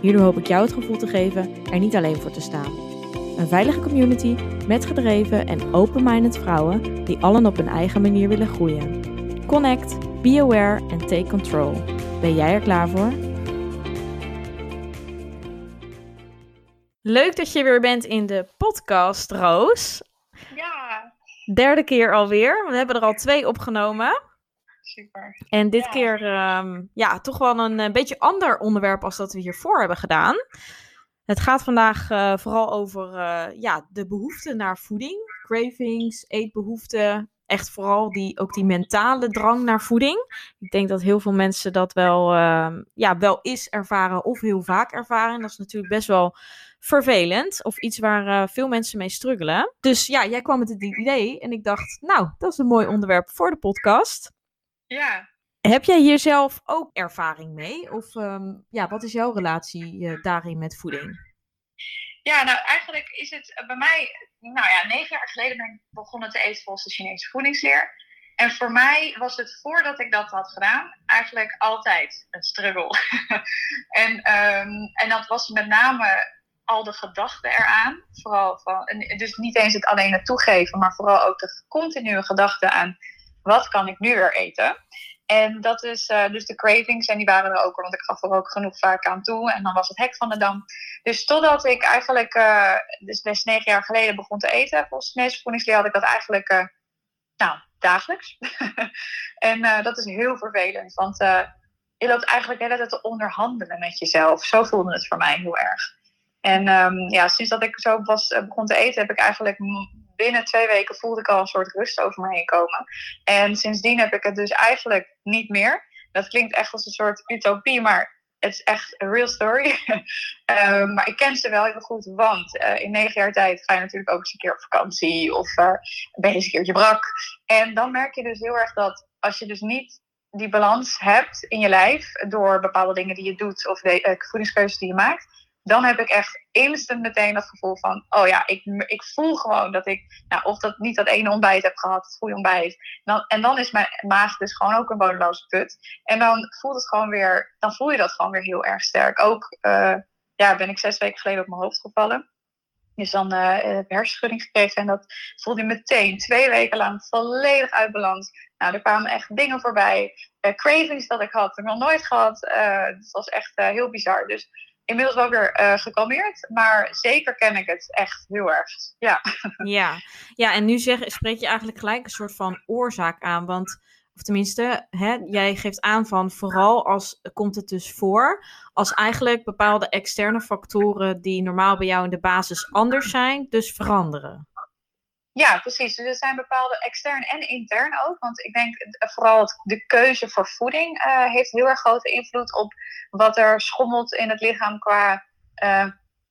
Hierdoor hoop ik jou het gevoel te geven er niet alleen voor te staan. Een veilige community met gedreven en open-minded vrouwen die allen op hun eigen manier willen groeien. Connect, be aware en take control. Ben jij er klaar voor? Leuk dat je weer bent in de podcast, Roos. Ja. Derde keer alweer. We hebben er al twee opgenomen. Super. En dit keer, um, ja, toch wel een, een, eh, beetje ander onderwerp als dat we hiervoor hebben gedaan. Het gaat vandaag uh, vooral over uh, ja, de behoefte naar voeding, cravings, eetbehoeften. Echt vooral die, ook die mentale drang naar voeding. Ik denk dat heel veel mensen dat wel, uh, ja, wel is ervaren of heel vaak ervaren. Dat is natuurlijk best wel vervelend. Of iets waar veel mensen mee struggelen. Dus ja, jij kwam met het idee. En ik dacht, nou, dat is een mooi onderwerp voor de podcast. Ja. Heb jij hier zelf ook ervaring mee? Of um, ja, wat is jouw relatie uh, daarin met voeding? Ja, nou eigenlijk is het bij mij, nou ja, negen jaar geleden ben ik begonnen te eten volgens de Chinese voedingsleer. En voor mij was het voordat ik dat had gedaan, eigenlijk altijd een struggle. en, um, en dat was met name al de gedachten eraan. Vooral van, dus niet eens het alleen het toegeven, maar vooral ook de continue gedachten aan wat kan ik nu weer eten? En dat is uh, dus de cravings. En die waren er ook, want ik gaf er ook genoeg vaak aan toe. En dan was het hek van de dam. Dus totdat ik eigenlijk, uh, dus best negen jaar geleden begon te eten, volgens voedingsleer, had ik dat eigenlijk, uh, nou, dagelijks. en dat is heel vervelend, want je loopt eigenlijk tijd te onderhandelen met jezelf. Zo voelde het voor mij heel erg. En um, ja, sinds dat ik zo was, begon te eten, heb ik eigenlijk binnen twee weken voelde ik al een soort rust over me heen komen. En sindsdien heb ik het dus eigenlijk niet meer. Dat klinkt echt als een soort utopie, maar het is echt een real story. uh, maar ik ken ze wel heel goed, want uh, in negen jaar tijd ga je natuurlijk ook eens een keer op vakantie of uh, ben je eens een keertje brak. En dan merk je dus heel erg dat als je dus niet die balans hebt in je lijf door bepaalde dingen die je doet of de uh, voedingskeuzes die je maakt, dan heb ik echt instant meteen dat gevoel van, oh ja, ik, ik voel gewoon dat ik, nou, of dat niet dat ene ontbijt heb gehad, het goede ontbijt. Dan, en dan is mijn maag dus gewoon ook een bodemloze put. En dan voelt het gewoon weer, dan voel je dat gewoon weer heel erg sterk. Ook, uh, ja, ben ik zes weken geleden op mijn hoofd gevallen. Dus dan uh, heb hersenschudding gekregen en dat voelde je meteen twee weken lang volledig uit balans. Nou, er kwamen echt dingen voorbij. Uh, cravings dat ik had, heb ik nog nooit gehad. het was echt heel bizar. Dus inmiddels wel weer uh, gekalmeerd. Maar zeker ken ik het echt heel erg. Ja, ja. ja en nu zeg, spreek je eigenlijk gelijk een soort van oorzaak aan. Want, of tenminste, hè, jij geeft aan van vooral als komt het dus voor. Als eigenlijk bepaalde externe factoren die normaal bij jou in de basis anders zijn, dus veranderen. Ja, precies. Dus er zijn bepaalde extern en intern ook. Want ik denk vooral de keuze voor voeding uh, heeft heel erg grote invloed op wat er schommelt in het lichaam qua uh,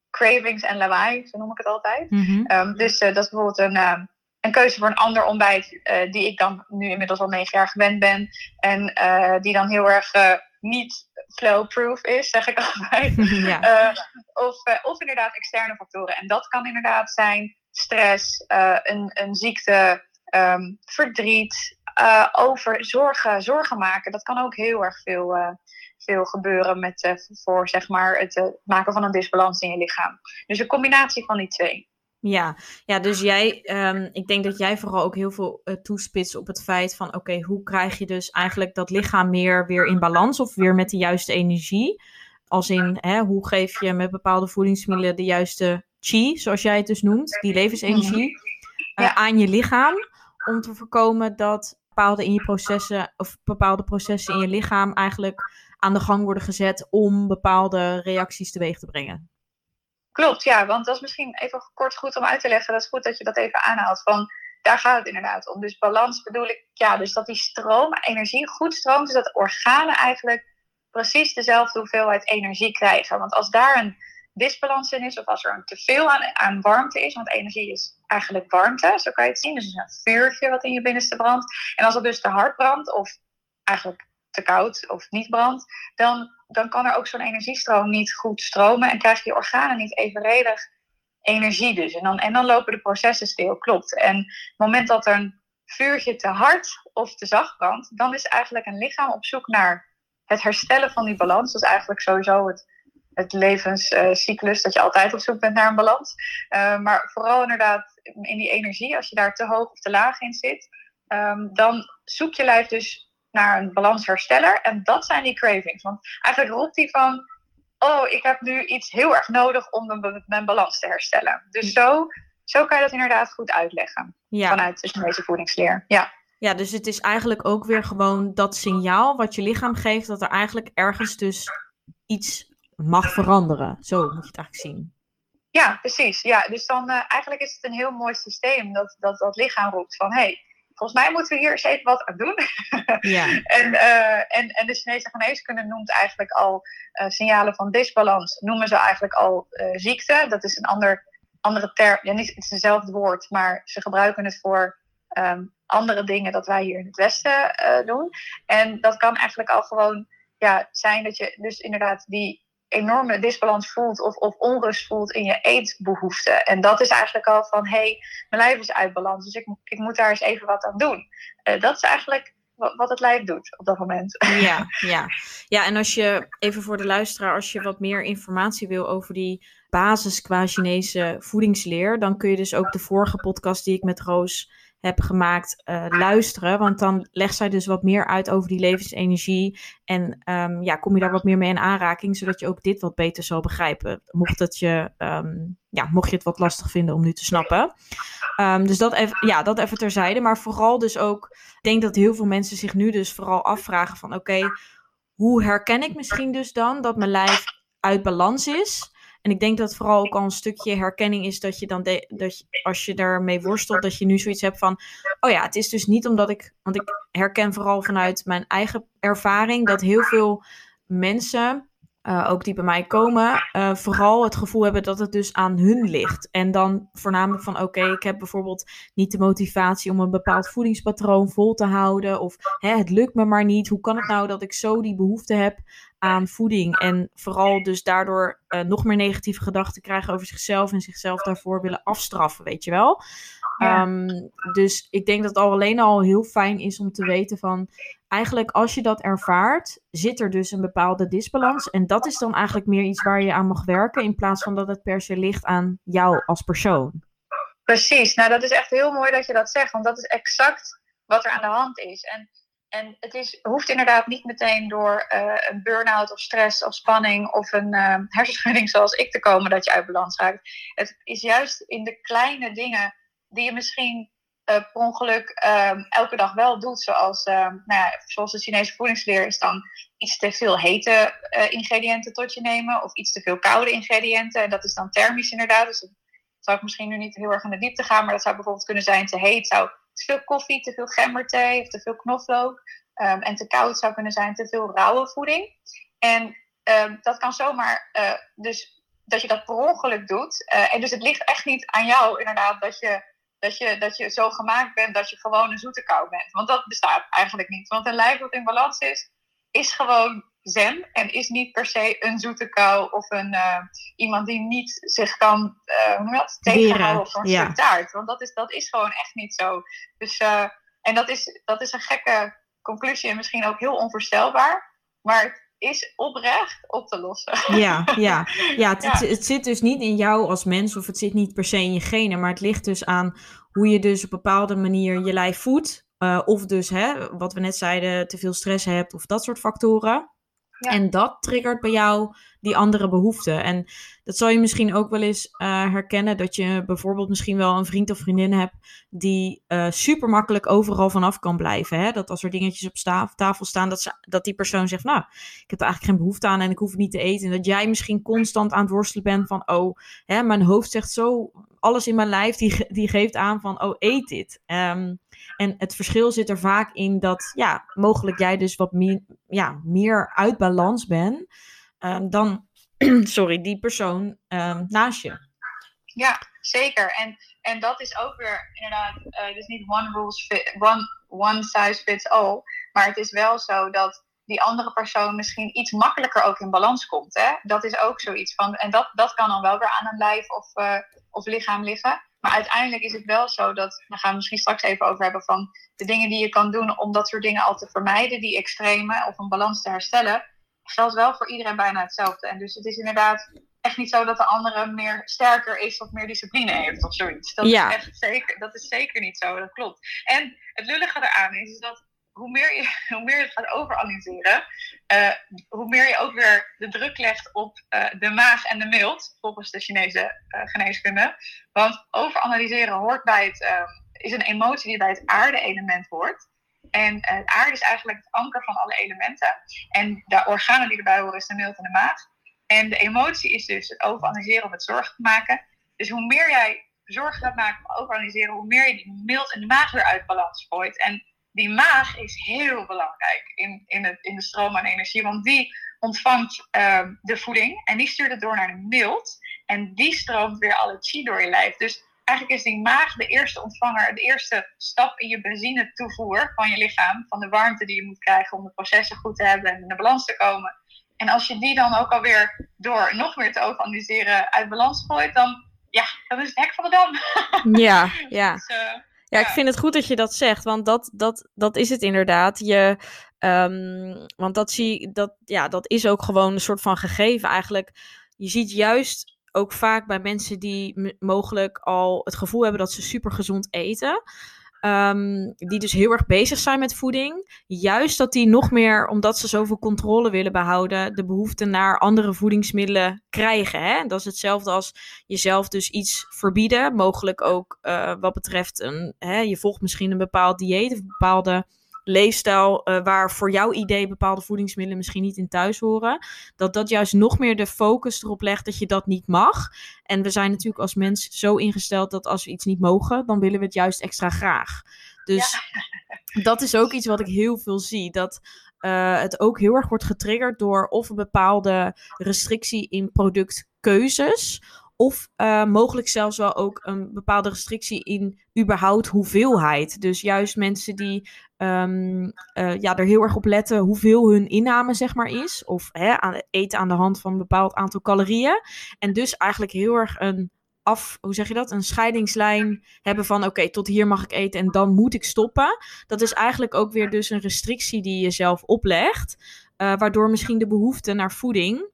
cravings en lawaai, zo noem ik het altijd. Mm -hmm. um, dus uh, dat is bijvoorbeeld een, uh, een keuze voor een ander ontbijt, die ik dan nu inmiddels al negen jaar gewend ben. En die dan heel erg niet flow-proof is, zeg ik altijd. Ja. of, of inderdaad externe factoren. En dat kan inderdaad zijn stress, uh, een, een ziekte, um, verdriet, uh, over zorgen, zorgen maken. Dat kan ook heel erg veel, uh, veel gebeuren met, voor zeg maar, het maken van een disbalans in je lichaam. Dus een combinatie van die twee. Ja, ja dus jij, um, ik denk dat jij vooral ook heel veel toespitst op het feit van, oké, hoe krijg je dus eigenlijk dat lichaam meer weer in balans of weer met de juiste energie? Als in, hè, hoe geef je met bepaalde voedingsmiddelen de juiste chi, zoals jij het dus noemt, die levensenergie, uh, ja. aan je lichaam. Om te voorkomen dat bepaalde in je processen of bepaalde processen in je lichaam eigenlijk aan de gang worden gezet om bepaalde reacties teweeg te brengen. Klopt, ja, want dat is misschien even kort goed om uit te leggen. Dat is goed dat je dat even aanhaalt. Van, daar gaat het inderdaad om. Dus balans bedoel ik, ja, dus dat die stroom, energie goed stroomt. Dus dat organen eigenlijk precies dezelfde hoeveelheid energie krijgen. Want als daar een disbalans in is of als er een teveel aan, aan warmte is. Want energie is eigenlijk warmte, zo kan je het zien. Dus een vuurtje wat in je binnenste brandt. En als het dus te hard brandt of eigenlijk te koud of niet brandt, dan, dan kan er ook zo'n energiestroom niet goed stromen en krijg je organen niet evenredig energie dus. En dan, en dan lopen de processen stil, klopt. En het moment dat er een vuurtje te hard of te zacht brandt, dan is eigenlijk een lichaam op zoek naar het herstellen van die balans. Dat is eigenlijk sowieso het, het levenscyclus, dat je altijd op zoek bent naar een balans. Uh, maar vooral inderdaad in die energie, als je daar te hoog of te laag in zit, um, dan zoek je lijf dus naar een balanshersteller. En dat zijn die cravings. Want eigenlijk roept die van, oh, ik heb nu iets heel erg nodig om mijn, mijn balans te herstellen. Dus zo, zo kan je dat inderdaad goed uitleggen vanuit de Chinese voedingsleer. Ja. Ja, dus het is eigenlijk ook weer gewoon dat signaal wat je lichaam geeft dat er eigenlijk ergens dus iets mag veranderen. Zo moet je het eigenlijk zien. Ja, precies. Ja, dus dan uh, eigenlijk is het een heel mooi systeem dat dat, dat lichaam roept van hé, hey, volgens mij moeten we hier eens even wat aan doen. Ja. en, uh, en, en de Chinese geneeskunde noemt eigenlijk al uh, signalen van disbalans, noemen ze eigenlijk al ziekte. Dat is een ander, andere term, ja, niet, het is hetzelfde woord, maar ze gebruiken het voor um, andere dingen dat wij hier in het Westen doen. En dat kan eigenlijk al gewoon ja, zijn dat je dus inderdaad die enorme disbalans voelt of, of onrust voelt in je eetbehoeften. En dat is eigenlijk al van, hé, hey, mijn lijf is uit balans, dus ik, ik moet daar eens even wat aan doen. Uh, dat is eigenlijk wat het lijf doet op dat moment. Ja, ja. ja, en als je, even voor de luisteraar, als je wat meer informatie wil over die basis qua Chinese voedingsleer, dan kun je dus ook de vorige podcast die ik met Roos heb gemaakt uh, luisteren. Want dan legt zij dus wat meer uit over die levensenergie. En um, ja, kom je daar wat meer mee in aanraking, zodat je ook dit wat beter zal begrijpen. Mocht, het je, um, ja, mocht je het wat lastig vinden om nu te snappen. Um, dus dat even, ja, dat even terzijde. Maar vooral dus ook, ik denk dat heel veel mensen zich nu dus vooral afvragen van oké, hoe herken ik misschien dus dan dat mijn lijf uit balans is? En ik denk dat vooral ook al een stukje herkenning is dat je dan, dat als je daarmee worstelt, dat je nu zoiets hebt van, oh ja, het is dus niet omdat ik, want ik herken vooral vanuit mijn eigen ervaring dat heel veel mensen, uh, ook die bij mij komen, uh, vooral het gevoel hebben dat het dus aan hun ligt. En dan voornamelijk van, oké, ik heb bijvoorbeeld niet de motivatie om een bepaald voedingspatroon vol te houden, of hè, het lukt me maar niet. Hoe kan het nou dat ik zo die behoefte heb aan voeding. En vooral dus daardoor uh, nog meer negatieve gedachten krijgen over zichzelf en zichzelf daarvoor willen afstraffen, weet je wel. Ja. Um, dus ik denk dat het al alleen al heel fijn is om te weten van eigenlijk als je dat ervaart, zit er dus een bepaalde disbalans. En dat is dan eigenlijk meer iets waar je aan mag werken, in plaats van dat het per se ligt aan jou als persoon. Precies, nou dat is echt heel mooi dat je dat zegt, want dat is exact wat er aan de hand is. En en het is, hoeft inderdaad niet meteen door uh, een burn-out of stress of spanning of een uh, hersenschudding zoals ik te komen dat je uit balans raakt. Het is juist in de kleine dingen die je misschien uh, per ongeluk ehm, elke dag wel doet. Zoals, ehm, nou ja, zoals de Chinese voedingsleer is dan iets te veel hete ingrediënten tot je nemen of iets te veel koude ingrediënten. En dat is dan thermisch inderdaad. Dus dat zou ik misschien nu niet heel erg in de diepte gaan, maar dat zou bijvoorbeeld kunnen zijn te heet zou te veel koffie, te veel gemberthee of te veel knoflook. Um, en te koud zou kunnen zijn te veel rauwe voeding. En um, dat kan zomaar, uh, dus dat je dat per ongeluk doet. Uh, en dus het ligt echt niet aan jou, inderdaad, dat je, dat, je, dat je zo gemaakt bent dat je gewoon een zoete kou bent. Want dat bestaat eigenlijk niet. Want een lijf dat in balans is, is gewoon zen en is niet per se een zoete kou of een, uh, iemand die niet zich kan uh, hoe dat, tegenhouden voor een ja. taart. Want dat is, dat is gewoon echt niet zo. Dus, uh, en dat is, dat is een gekke conclusie en misschien ook heel onvoorstelbaar. Maar het is oprecht op te lossen. Ja, ja. ja, het, ja. Het, het, zit dus niet in jou als mens of het zit niet per se in je genen. Maar het ligt dus aan hoe je dus op een bepaalde manier je lijf voedt. of dus, hè, wat we net zeiden, te veel stress hebt of dat soort factoren. En dat triggert bij jou die andere behoeften. En dat zal je misschien ook wel eens uh, herkennen. Dat je bijvoorbeeld misschien wel een vriend of vriendin hebt die uh, super makkelijk overal vanaf kan blijven. Hè? Dat als er dingetjes op tafel staan, dat, dat die persoon zegt: Nou, ik heb er eigenlijk geen behoefte aan en ik hoef het niet te eten. En dat jij misschien constant aan het worstelen bent van: Oh, hè, mijn hoofd zegt zo. Alles in mijn lijf die, die geeft aan van: Oh, eet dit. Um, en het verschil zit er vaak in dat, ja, mogelijk jij dus wat meer, ja, meer uit balans bent um, dan sorry, die persoon ehm, naast je. Ja, zeker. En, en dat is ook weer inderdaad, uh, dus niet one, rules fit, one, one size fits all. Maar het is wel zo dat die andere persoon misschien iets makkelijker ook in balans komt. Hè? Dat is ook zoiets van. En dat, dat kan dan wel weer aan een lijf of, uh, of lichaam liggen. Maar uiteindelijk is het wel zo dat, daar gaan we misschien straks even over hebben, van de dingen die je kan doen om dat soort dingen al te vermijden, die extreme, of een balans te herstellen, geldt wel voor iedereen bijna hetzelfde. En dus het is inderdaad echt niet zo dat de andere meer sterker is of meer discipline heeft of zoiets. Dat, ja. is, echt zeker, dat is zeker niet zo, dat klopt. En het lullige eraan is, is dat hoe meer je, hoe meer het gaat overanalyseren, uh, hoe meer je ook weer de druk legt op uh, de maag en de mild, volgens de Chinese uh, geneeskunde. Want overanalyseren hoort bij het, is een emotie die bij het aarde-element hoort. En het aarde is eigenlijk het anker van alle elementen. En de organen die erbij horen is de mild en de maag. En de emotie is dus het overanalyseren of het zorgen maken. Dus hoe meer jij zorgen gaat maken om overanalyseren, hoe meer je die mild en de maag weer uit balans gooit. En die maag is heel belangrijk in, in, het, in de stroom aan energie, want die ontvangt uh, de voeding en die stuurt het door naar de mild. En die stroomt weer alle chi door je lijf. Dus eigenlijk is die maag de eerste ontvanger, de eerste stap in je benzine toevoer van je lichaam. Van de warmte die je moet krijgen om de processen goed te hebben en in de balans te komen. En als je die dan ook alweer door nog meer te overanalyseren uit balans gooit, dan, ja, dan is het hek van de dam. Ja, ja. Dus, uh, ja, ik vind het goed dat je dat zegt, want dat, dat, dat is het inderdaad. Je, um, want dat, zie, dat, ja, dat is ook gewoon een soort van gegeven eigenlijk. Je ziet juist ook vaak bij mensen die mogelijk al het gevoel hebben dat ze super gezond eten. Um, die dus heel erg bezig zijn met voeding. Juist dat die nog meer, omdat ze zoveel controle willen behouden, de behoefte naar andere voedingsmiddelen krijgen. Hè? Dat is hetzelfde als jezelf dus iets verbieden. Mogelijk ook uh, wat betreft een, hè, je volgt misschien een bepaald dieet of bepaalde leefstijl uh, waar voor jouw idee bepaalde voedingsmiddelen misschien niet in thuis horen. Dat dat juist nog meer de focus erop legt dat je dat niet mag. En we zijn natuurlijk als mens zo ingesteld dat als we iets niet mogen, dan willen we het juist extra graag. Dus dat is ook iets wat ik heel veel zie. Dat uh, het ook heel erg wordt getriggerd door of een bepaalde restrictie in productkeuzes. Of uh, mogelijk zelfs wel ook een bepaalde restrictie in überhaupt hoeveelheid. Dus juist mensen die um, uh, ja, er heel erg op letten hoeveel hun inname zeg maar is. Of hè, aan, eten aan de hand van een bepaald aantal calorieën. En dus eigenlijk heel erg een af, hoe zeg je dat? Een scheidingslijn hebben van oké, tot hier mag ik eten en dan moet ik stoppen. Dat is eigenlijk ook weer dus een restrictie die je zelf oplegt. Uh, waardoor misschien de behoefte naar voeding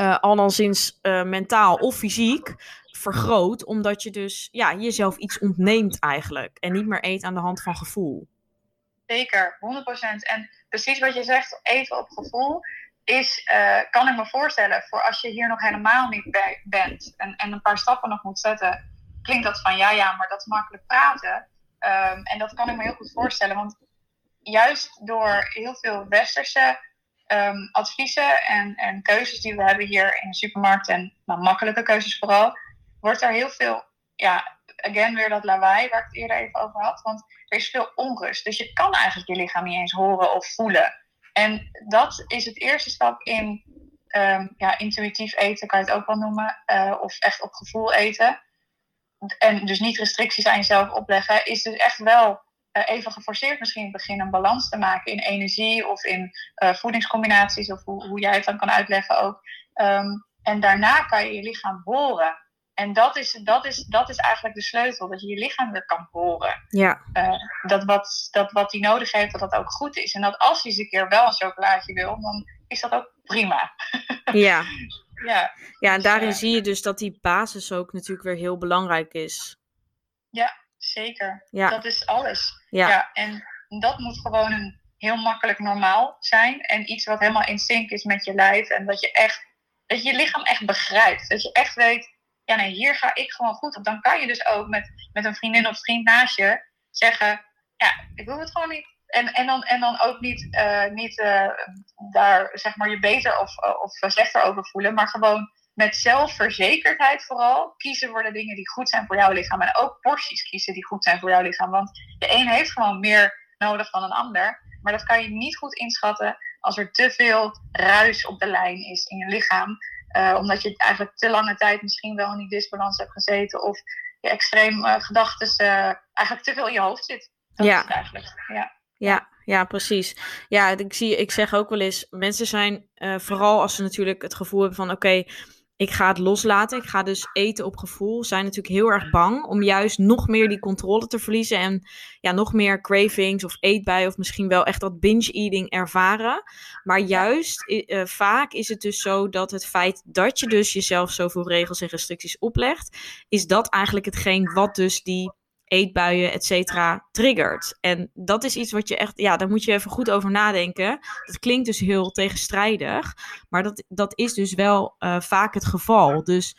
uh, al dan sinds mentaal of fysiek vergroot, omdat je dus ja, jezelf iets ontneemt eigenlijk en niet meer eet aan de hand van gevoel. Zeker, 100%. En precies wat je zegt, eten op gevoel, is, uh, kan ik me voorstellen, voor als je hier nog helemaal niet bij bent en, en een paar stappen nog moet zetten, klinkt dat van ja, ja, maar dat is makkelijk praten. Um, en dat kan ik me heel goed voorstellen, want juist door heel veel westerse um, adviezen en, en keuzes die we hebben hier in de supermarkt, en nou, makkelijke keuzes vooral, wordt er heel veel, ja, again weer dat lawaai waar ik het eerder even over had. Want er is veel onrust. Dus je kan eigenlijk je lichaam niet eens horen of voelen. En dat is het eerste stap in um, ja, intuïtief eten, kan je het ook wel noemen. Uh, of echt op gevoel eten. En dus niet restricties aan jezelf opleggen, is dus echt wel uh, even geforceerd misschien in het begin een balans te maken in energie of in uh, voedingscombinaties of hoe, hoe, jij het dan kan uitleggen ook. Um, en daarna kan je je lichaam horen. En dat is, dat, is, dat is eigenlijk de sleutel, dat je je lichaam weer kan horen. Ja. Uh, dat, wat, dat wat hij nodig heeft, dat dat ook goed is. En dat als hij eens een keer wel een chocolaatje wil, dan is dat ook prima. Ja. ja. Ja, en daarin dus, zie je dus dat die basis ook natuurlijk weer heel belangrijk is. Ja, zeker. Ja. Dat is alles. Ja. ja. En dat moet gewoon een heel makkelijk normaal zijn. En iets wat helemaal in sync is met je lijf. En dat je echt, dat je, je lichaam echt begrijpt. Dat je echt weet, ja nee, hier ga ik gewoon goed op. Dan kan je dus ook met, met een vriendin of vriend naast je zeggen, ja, ik wil het gewoon niet. En, en, dan, en dan ook niet, uh, niet uh, daar zeg maar je beter of, of slechter over voelen, maar gewoon met zelfverzekerdheid vooral kiezen voor de dingen die goed zijn voor jouw lichaam. En ook porties kiezen die goed zijn voor jouw lichaam. Want de een heeft gewoon meer nodig dan een ander. Maar dat kan je niet goed inschatten als er te veel ruis op de lijn is in je lichaam. Uh, omdat je eigenlijk te lange tijd misschien wel in die disbalans hebt gezeten. Of je extreem uh, gedachten eigenlijk te veel in je hoofd zit. Dat ja. eigenlijk. Ja. Ja, ja, precies. Ja, ik, zie, ik zeg ook wel eens, mensen zijn vooral als ze natuurlijk het gevoel hebben van oké, ik ga het loslaten. Ik ga dus eten op gevoel. Zijn natuurlijk heel erg bang om juist nog meer die controle te verliezen. En ja, nog meer cravings of eetbuien of misschien wel echt dat binge-eating ervaren. Maar juist uh, vaak is het dus zo dat het feit dat je dus jezelf zoveel regels en restricties oplegt, is dat eigenlijk hetgeen wat dus die eetbuien, et cetera, triggert. En dat is iets wat je echt, ja, daar moet je even goed over nadenken. Dat klinkt dus heel tegenstrijdig, maar dat, dat is dus wel uh, vaak het geval. Dus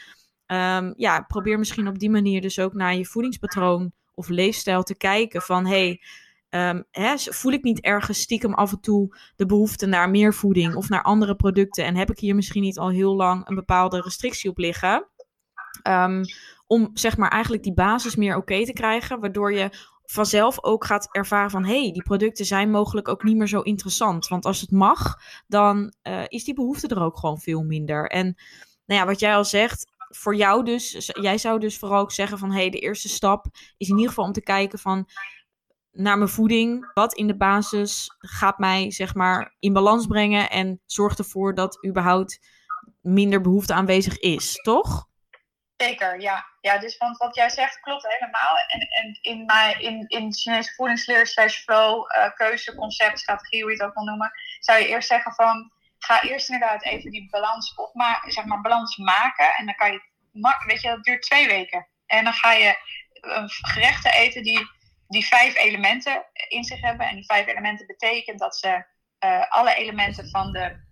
um, ja, probeer misschien op die manier dus ook naar je voedingspatroon of leefstijl te kijken van, hey, Um, voel ik niet ergens stiekem af en toe de behoefte naar meer voeding of naar andere producten? En heb ik hier misschien niet al heel lang een bepaalde restrictie op liggen? Um, om zeg maar eigenlijk die basis meer oké te krijgen, waardoor je vanzelf ook gaat ervaren van hé, hey, die producten zijn mogelijk ook niet meer zo interessant. Want als het mag, dan uh, is die behoefte er ook gewoon veel minder. En nou ja, wat jij al zegt, voor jou dus, jij zou dus vooral ook zeggen van hé, hey, de eerste stap is in ieder geval om te kijken van naar mijn voeding. Wat in de basis gaat mij zeg maar in balans brengen en zorgt ervoor dat überhaupt minder behoefte aanwezig is, toch? Zeker, ja. ja. Dus want wat jij zegt klopt helemaal. En, en in, mijn, in, in Chinese voedingsleer slash flow, uh, keuze, concept, strategie, hoe je het ook wil noemen, zou je eerst zeggen van, ga eerst inderdaad even die balans opmaken, zeg maar balans maken. En dan kan je, weet je, dat duurt twee weken. En dan ga je uh, gerechten eten die, die vijf elementen in zich hebben. En die vijf elementen betekent dat ze uh, alle elementen van de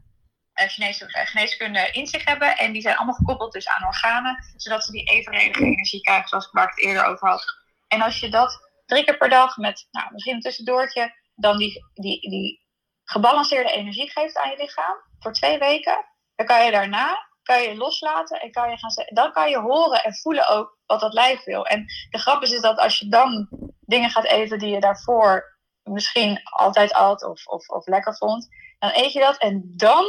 Chinese geneeskunde in zich hebben. En die zijn allemaal gekoppeld dus aan organen, zodat ze die evenredige energie krijgen, zoals ik het eerder over had. En als je dat drie keer per dag met nou, misschien een tussendoortje, dan die, die, die gebalanceerde energie geeft aan je lichaam voor twee weken, dan kan je daarna kan je loslaten en kan je gaan dan kan je horen en voelen ook wat dat lijf wil. En de grap is, is dat als je dan dingen gaat eten die je daarvoor misschien altijd at of, of, of lekker vond, dan eet je dat en dan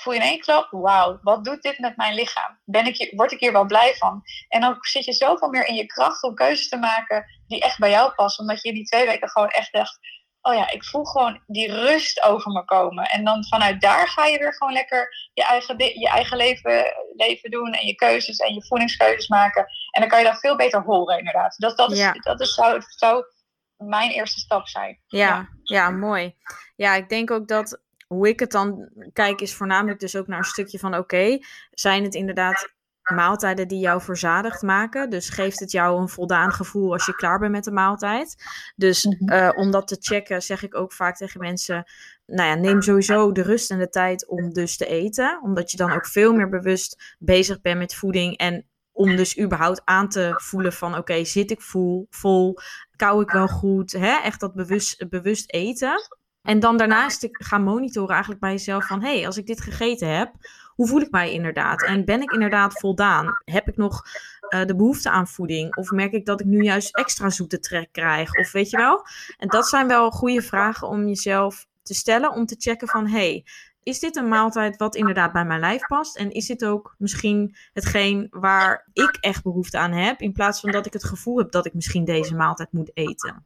voel je in één klap, wauw, wat doet dit met mijn lichaam? Ben ik hier, word ik hier wel blij van? En dan zit je zoveel meer in je kracht om keuzes te maken die echt bij jou passen. Omdat je in die twee weken gewoon echt dacht, oh ja, ik voel gewoon die rust over me komen. En dan vanuit daar ga je weer gewoon lekker je eigen, je eigen leven, leven doen en je keuzes en je voedingskeuzes maken. En dan kan je dat veel beter horen inderdaad. Dat, dat, is, dat is, zou, zou mijn eerste stap zijn. Ja, ja, ja, mooi. Ja, ik denk ook dat hoe ik het dan kijk, is voornamelijk dus ook naar een stukje van: oké, zijn het inderdaad maaltijden die jou verzadigd maken? Dus geeft het jou een voldaan gevoel als je klaar bent met de maaltijd? Dus uh, om dat te checken, zeg ik ook vaak tegen mensen: nou ja, neem sowieso de rust en de tijd om dus te eten, omdat je dan ook veel meer bewust bezig bent met voeding en om dus überhaupt aan te voelen van oké, zit ik vol, vol, kou ik wel goed, hè? echt dat bewust, bewust eten. En dan daarnaast gaan monitoren eigenlijk bij jezelf van... hé, hey, als ik dit gegeten heb, hoe voel ik mij inderdaad? En ben ik inderdaad voldaan? Heb ik nog uh, de behoefte aan voeding? Of merk ik dat ik nu juist extra zoete trek krijg? Of weet je wel? En dat zijn wel goede vragen om jezelf te stellen... om te checken van... hé, hey, is dit een maaltijd wat inderdaad bij mijn lijf past? En is dit ook misschien hetgeen waar ik echt behoefte aan heb... in plaats van dat ik het gevoel heb dat ik misschien deze maaltijd moet eten?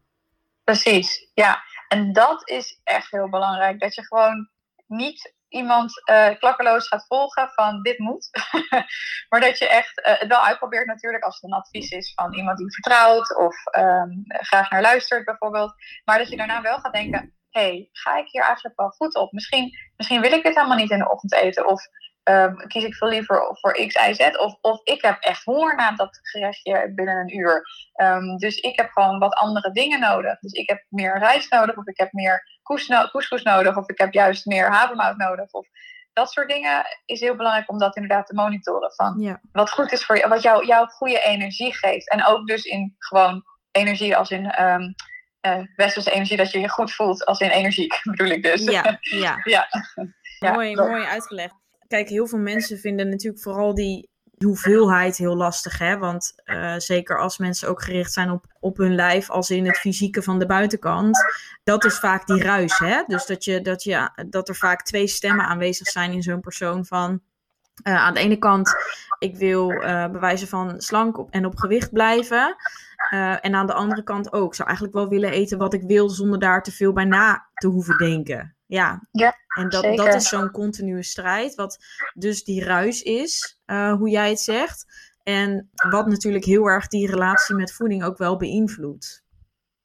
Precies, ja. En dat is echt heel belangrijk. Dat je gewoon niet iemand uh, klakkeloos gaat volgen van dit moet. maar dat je echt uh, het wel uitprobeert natuurlijk als het een advies is van iemand die vertrouwt of um, graag naar luistert bijvoorbeeld. Maar dat je daarna wel gaat denken, hé, hey, ga ik hier eigenlijk wel goed op? Misschien, misschien wil ik dit helemaal niet in de ochtend eten. Of um, kies ik veel liever voor X, Y, Z. Of, of ik heb echt honger na dat gerechtje binnen een uur. Um, dus ik heb gewoon wat andere dingen nodig. Dus ik heb meer rijst nodig, of ik heb meer couscous nodig, of ik heb juist meer havermout nodig. Of dat soort dingen is heel belangrijk om dat inderdaad te monitoren. Van ja. Wat goed is voor je, wat jou, jouw goede energie geeft. En ook dus in gewoon energie als in. Um, uh, westerse energie, dat je je goed voelt als in energiek, bedoel ik dus. Ja, ja. ja. Mooi, mooi uitgelegd kijk, heel veel mensen vinden natuurlijk vooral die hoeveelheid heel lastig, hè? Want uh, zeker als mensen ook gericht zijn op, op hun lijf, als in het fysieke van de buitenkant, dat is vaak die ruis, hè? Dus dat, je, dat, je, dat er vaak twee stemmen aanwezig zijn in zo'n persoon van... Uh, aan de ene kant, ik wil uh, bewijzen van slank op, en op gewicht blijven. En aan de andere kant ook. Ik zou eigenlijk wel willen eten wat ik wil zonder daar te veel bij na te hoeven denken. Ja, ja en dat, dat is zo'n continue strijd. Wat dus die ruis is, uh, hoe jij het zegt. En wat natuurlijk heel erg die relatie met voeding ook wel beïnvloedt.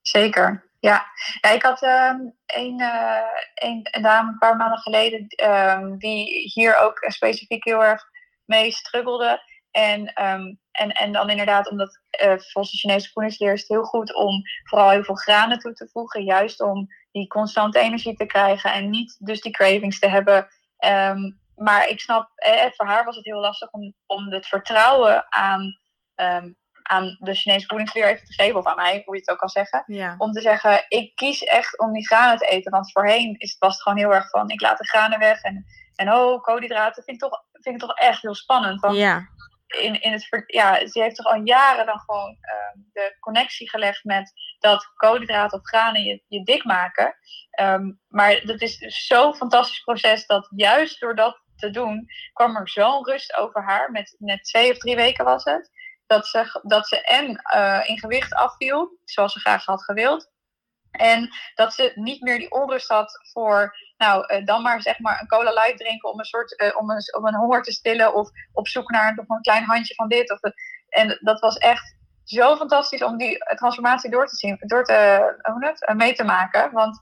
Zeker, ja. ja ik had um, een, uh, een, een, dame een paar maanden geleden um, die hier ook specifiek heel erg mee struggelde. En, um, en, en dan inderdaad, omdat uh, volgens de Chinese voedingsleer is het heel goed om vooral heel veel granen toe te voegen. Juist om die constante energie te krijgen en niet dus die cravings te hebben. Um, maar ik snap, eh, voor haar was het heel lastig om, om het vertrouwen aan, um, aan de Chinese voedingsleer even te geven, of aan mij, hoe je het ook kan zeggen. Ja. Om te zeggen, ik kies echt om die granen te eten. Want voorheen is, was het gewoon heel erg van, ik laat de granen weg. En, en oh, koolhydraten vind ik toch, vind ik toch echt heel spannend. Want ja in, in het, ja, ze heeft toch al jaren dan gewoon uh, de connectie gelegd met dat koolhydraten of granen je, je dik maken. Um, maar dat is zo'n fantastisch proces dat juist door dat te doen, kwam er zo'n rust over haar. Met net twee of drie weken was het. Dat ze, dat ze en uh, in gewicht afviel, zoals ze graag had gewild. En dat ze niet meer die onrust had voor, nou, uh, dan maar zeg maar een cola light drinken om een soort, uh, om, een, om een honger te stillen of op zoek naar nog een klein handje van dit. Of en dat was echt zo fantastisch om die transformatie door te zien, door te, hoe het, uh, mee te maken. Want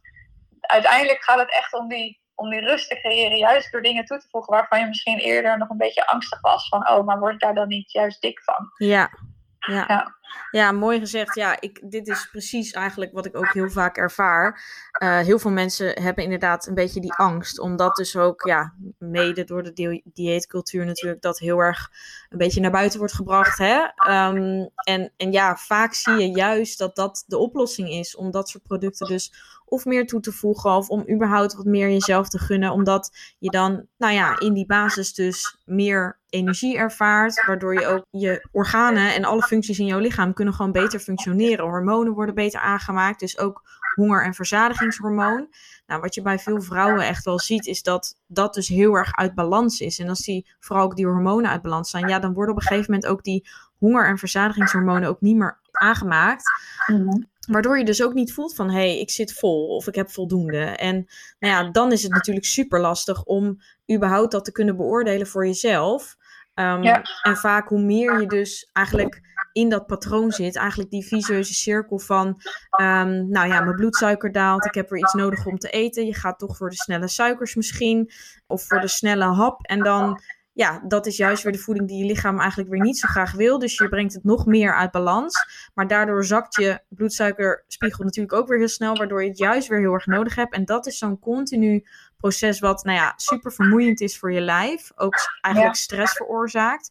uiteindelijk gaat het echt om die, om die rust te creëren, juist door dingen toe te voegen waarvan je misschien eerder nog een beetje angstig was. Van, oh, maar word ik daar dan niet juist dik van? Ja, ja. ja. Ja, mooi gezegd. Ja, ik, dit is precies eigenlijk wat ik ook heel vaak ervaar. Uh, heel veel mensen hebben inderdaad een beetje die angst. Omdat dus ook, ja, mede door de di dieetcultuur natuurlijk, dat heel erg een beetje naar buiten wordt gebracht. Hè? Um, en, en ja, vaak zie je juist dat dat de oplossing is. Om dat soort producten dus of meer toe te voegen. Of om überhaupt wat meer jezelf te gunnen. Omdat je dan, nou ja, in die basis dus meer energie ervaart. Waardoor je ook je organen en alle functies in jouw lichaam kunnen gewoon beter functioneren. Hormonen worden beter aangemaakt. Dus ook honger- en verzadigingshormoon. Nou, wat je bij veel vrouwen echt wel ziet, is dat dat dus heel erg uit balans is. En als die, vooral ook die hormonen uit balans zijn, ja, dan worden op een gegeven moment ook die honger- en verzadigingshormonen ook niet meer aangemaakt. Mhm. Waardoor je dus ook niet voelt van hé, hey, ik zit vol of ik heb voldoende. En nou ja, dan is het natuurlijk super lastig om überhaupt dat te kunnen beoordelen voor jezelf. Um, Ja. En vaak hoe meer je dus eigenlijk in dat patroon zit, eigenlijk die visueuze cirkel van, ehm, nou ja, mijn bloedsuiker daalt, ik heb weer iets nodig om te eten. Je gaat toch voor de snelle suikers misschien, of voor de snelle hap. En dan, ja, dat is juist weer de voeding die je lichaam eigenlijk weer niet zo graag wil. Dus je brengt het nog meer uit balans. Maar daardoor zakt je bloedsuikerspiegel natuurlijk ook weer heel snel, waardoor je het juist weer heel erg nodig hebt. En dat is zo'n continu proces wat, nou ja, super vermoeiend is voor je lijf. Ook eigenlijk Ja. stress veroorzaakt.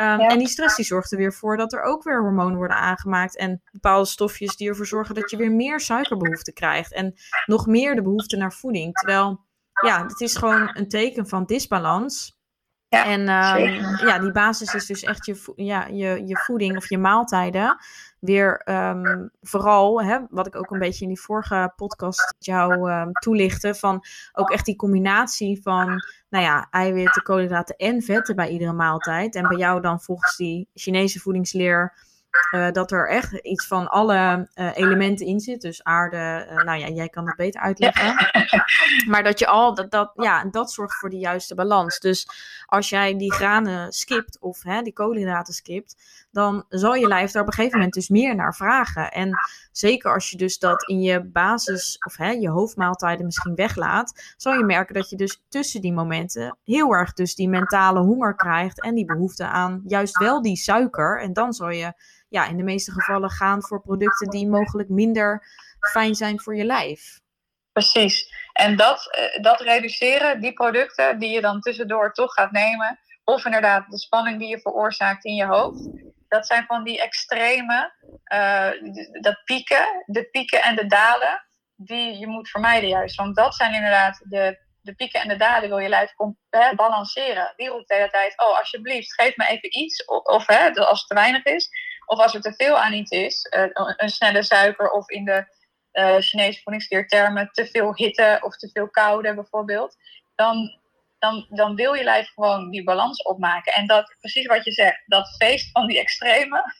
Um, Ja. En die stress die zorgt er weer voor dat er ook weer hormonen worden aangemaakt. En bepaalde stofjes die ervoor zorgen dat je weer meer suikerbehoefte krijgt. En nog meer de behoefte naar voeding. Terwijl, ja, het is gewoon een teken van disbalans. Ja, en ehm, ja, die basis is dus echt je, ja, je, je voeding of je maaltijden. Weer ehm, vooral, hè, wat ik ook een beetje in die vorige podcast jou ehm, toelichtte, van ook echt die combinatie van, nou ja, eiwitten, koolhydraten en vetten bij iedere maaltijd. En bij jou dan volgens die Chinese voedingsleer eh, dat er echt iets van alle eh, elementen in zit. Dus aarde, eh, nou ja, jij kan dat beter uitleggen. Maar dat je al, dat, dat, ja, dat zorgt voor de juiste balans. Dus als jij die granen skipt of hè, die koolhydraten skipt, dan zal je lijf daar op een gegeven moment dus meer naar vragen. En zeker als je dus dat in je basis of hè, je hoofdmaaltijden misschien weglaat, zal je merken dat je dus tussen die momenten heel erg dus die mentale honger krijgt en die behoefte aan juist wel die suiker. En dan zal je ja, in de meeste gevallen gaan voor producten die mogelijk minder fijn zijn voor je lijf. Precies. En dat, eh, dat reduceren, die producten die je dan tussendoor toch gaat nemen, of inderdaad de spanning die je veroorzaakt in je hoofd, dat zijn van die extreme, eh, dat pieken, de pieken en de dalen, die je moet vermijden juist. Want dat zijn inderdaad de, de pieken en de dalen wil je lijf balanceren. Die roept de hele tijd, oh alsjeblieft, geef me even iets. Of, of hè, als het te weinig is. Of als er te veel aan iets is, uh, een snelle suiker of in de uh, Chinese voedingsleertermen te veel hitte of te veel koude bijvoorbeeld. Dan, dan, dan wil je lijf gewoon die balans opmaken. En dat, precies wat je zegt, dat feest van die extreme,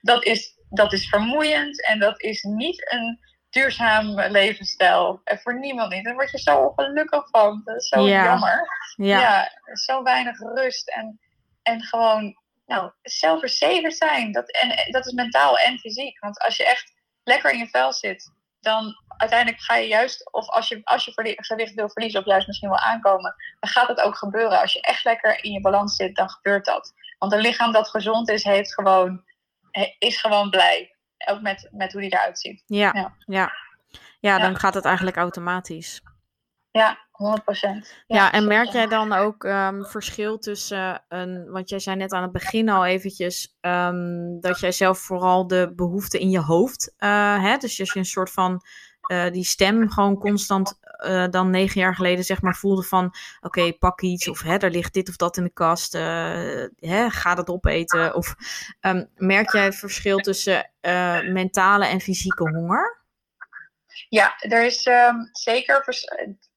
dat is, dat is vermoeiend en dat is niet een duurzaam levensstijl. En voor niemand niet. Daar word je zo ongelukkig van. Dat is zo jammer. Ja. ja, zo weinig rust en, en gewoon nou, zelfverzekerd zijn. Dat, en, dat is mentaal en fysiek. Want als je echt lekker in je vel zit, dan uiteindelijk ga je juist, of als je, als je gewicht wil verliezen, of juist misschien wel aankomen, dan gaat het ook gebeuren. Als je echt lekker in je balans zit, dan gebeurt dat. Want een lichaam dat gezond is, heeft gewoon, is gewoon blij. Ook met, met hoe die eruit ziet. Ja, ja. ja. ja dan gaat het eigenlijk automatisch. Ja, 100%. Ja, ja en merk jij dan ook um, verschil tussen een, want jij zei net aan het begin al eventjes, um, dat jij zelf vooral de behoeften in je hoofd uh, hè? Dus als je een soort van uh, die stem gewoon constant uh, dan negen jaar geleden zeg maar voelde van oké, pak iets of hè, er ligt dit of dat in de kast, hè, ga dat opeten. Of um, merk jij het verschil tussen mentale en fysieke honger? Ja, er is um, zeker.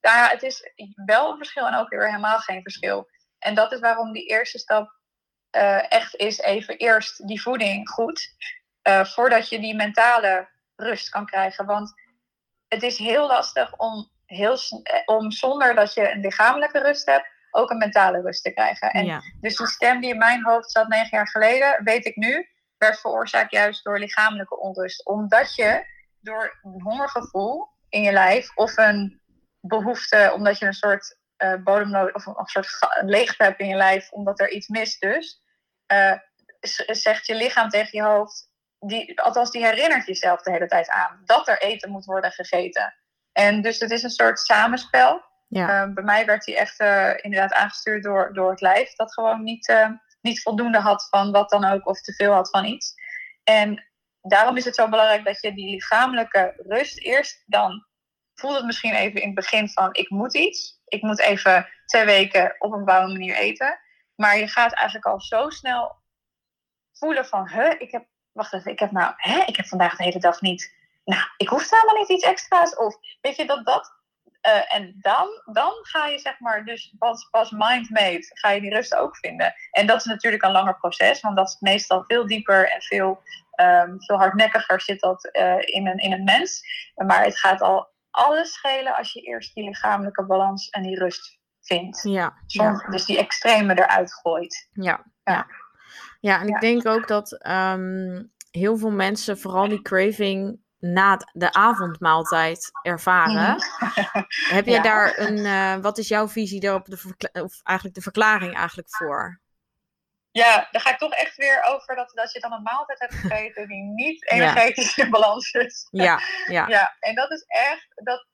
Nou ja, het is wel een verschil en ook weer helemaal geen verschil. En dat is waarom die eerste stap uh, echt is even eerst die voeding goed. Uh, voordat je die mentale rust kan krijgen. Want het is heel lastig om, heel, eh, om zonder dat je een lichamelijke rust hebt, ook een mentale rust te krijgen. En ja. Dus die stem die in mijn hoofd zat negen jaar geleden, weet ik nu, werd veroorzaakt juist door lichamelijke onrust. Omdat je door een hongergevoel in je lijf of een behoefte, omdat je een soort uh, of een, soort leegte hebt in je lijf, omdat er iets mist dus, uh, zegt je lichaam tegen je hoofd, die, althans die herinnert jezelf de hele tijd aan, dat er eten moet worden gegeten. En dus het is een soort samenspel. Ja. Uh, bij mij werd die echt inderdaad aangestuurd door, door het lijf, dat gewoon niet, niet voldoende had van wat dan ook, of te veel had van iets. En daarom is het zo belangrijk dat je die lichamelijke rust eerst dan voelt het misschien even in het begin van ik moet iets. Ik moet even twee weken op een bepaalde manier eten. Maar je gaat eigenlijk al zo snel voelen van, hè, ik heb, wacht even, ik heb nou, hè, ik heb vandaag de hele dag niet, nou, ik hoef helemaal niet iets extra's. Of weet je dat dat. Uh, en dan, dan ga je zeg maar, dus pas, pas mind-made, ga je die rust ook vinden. En dat is natuurlijk een langer proces, want dat is meestal veel dieper en veel, um, veel hardnekkiger zit dat uh, in, een, in een mens. Maar het gaat al alles schelen als je eerst die lichamelijke balans en die rust vindt. Ja. Dus die extreme eruit gooit. Ja, ja. ja. en ik denk ook dat ehm, heel veel mensen vooral die craving na de avondmaaltijd ervaren. Mhm. Heb jij daar een, uh, wat is jouw visie daarop, de of eigenlijk de verklaring eigenlijk voor? Ja, dan ga ik toch echt weer over dat, dat je dan een maaltijd hebt gegeten die niet energetisch in balans is. Ja, ja. ja, en dat is echt, dat,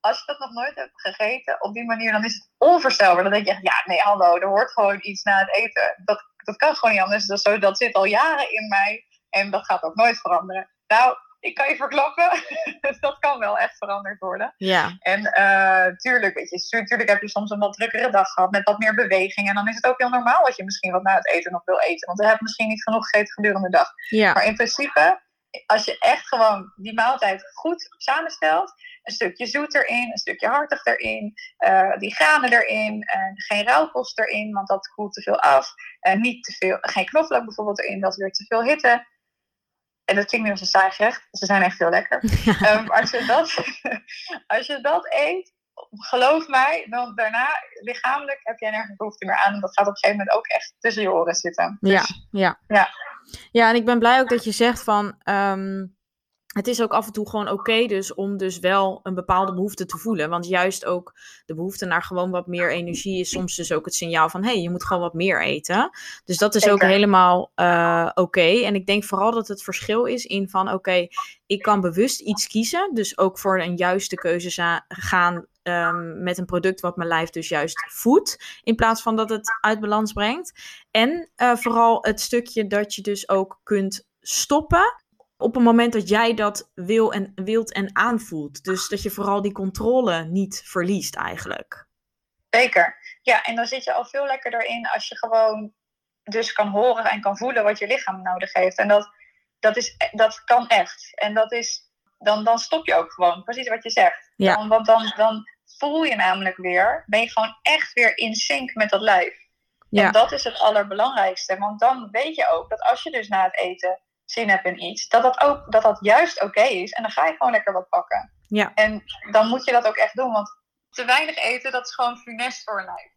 als je dat nog nooit hebt gegeten op die manier, dan is het onvoorstelbaar. Dan denk je echt, ja, nee, hallo, er hoort gewoon iets na het eten. Dat, dat kan gewoon niet anders. Dat, zo, dat zit al jaren in mij en dat gaat ook nooit veranderen. Nou, ik kan je verklappen, dat kan wel echt veranderd worden. Ja. En uh, tuurlijk, weet je, tuurlijk heb je soms een wat drukkere dag gehad met wat meer beweging. En dan is het ook heel normaal dat je misschien wat na het eten nog wil eten. Want je hebt misschien niet genoeg gegeten gedurende de dag. Ja. Maar in principe, als je echt gewoon die maaltijd goed samenstelt. Een stukje zoet erin, een stukje hartig erin, uh, die granen erin, en geen rauwkost erin, want dat koelt te veel af. En niet te veel, geen knoflook bijvoorbeeld erin, dat weer te veel hitte. En dat klinkt nu als een saai gerecht. Ze zijn echt heel lekker. Um, als, je dat, als je dat eet, geloof mij, dan daarna lichamelijk heb jij nergens behoefte meer aan. En dat gaat op een gegeven moment ook echt tussen je oren zitten. Dus, ja, ja. ja. Ja, en ik ben blij ook dat je zegt van... Um, het is ook af en toe gewoon oké dus om dus wel een bepaalde behoefte te voelen. Want juist ook de behoefte naar gewoon wat meer energie is soms dus ook het signaal van... hé, hey, je moet gewoon wat meer eten. Dus dat is ook helemaal uh, oké. En ik denk vooral dat het verschil is in van... oké, ik kan bewust iets kiezen. Dus ook voor een juiste keuze gaan um, met een product wat mijn lijf dus juist voedt. In plaats van dat het uit balans brengt. En uh, vooral het stukje dat je dus ook kunt stoppen op het moment dat jij dat wil en, wilt en aanvoelt. Dus dat je vooral die controle niet verliest eigenlijk. Zeker. Ja, en dan zit je al veel lekkerder in als je gewoon dus kan horen en kan voelen wat je lichaam nodig heeft. En dat, dat, is, dat kan echt. En dat is, dan, dan stop je ook gewoon, precies wat je zegt. Ja. Dan, want dan, dan voel je namelijk weer, ben je gewoon echt weer in sync met dat lijf. Ja. En dat is het allerbelangrijkste. Want dan weet je ook dat als je dus na het eten zin hebt in iets, dat dat, ook, dat, dat juist oké is. En dan ga je gewoon lekker wat pakken. Ja. En dan moet je dat ook echt doen. Want te weinig eten, dat is gewoon funest voor een lijf.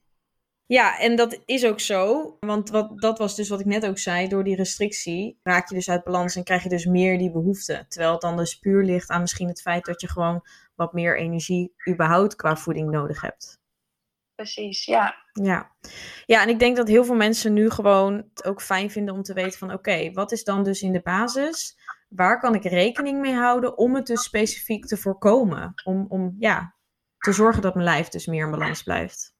Ja, en dat is ook zo. Want wat, dat was dus wat ik net ook zei. Door die restrictie raak je dus uit balans en krijg je dus meer die behoefte. Terwijl het dan dus puur ligt aan misschien het feit dat je gewoon wat meer energie überhaupt qua voeding nodig hebt. Precies, ja. Ja. ja, en ik denk dat heel veel mensen nu gewoon het ook fijn vinden om te weten van oké, wat is dan dus in de basis? Waar kan ik rekening mee houden om het dus specifiek te voorkomen? Om, om ja, te zorgen dat mijn lijf dus meer in balans blijft.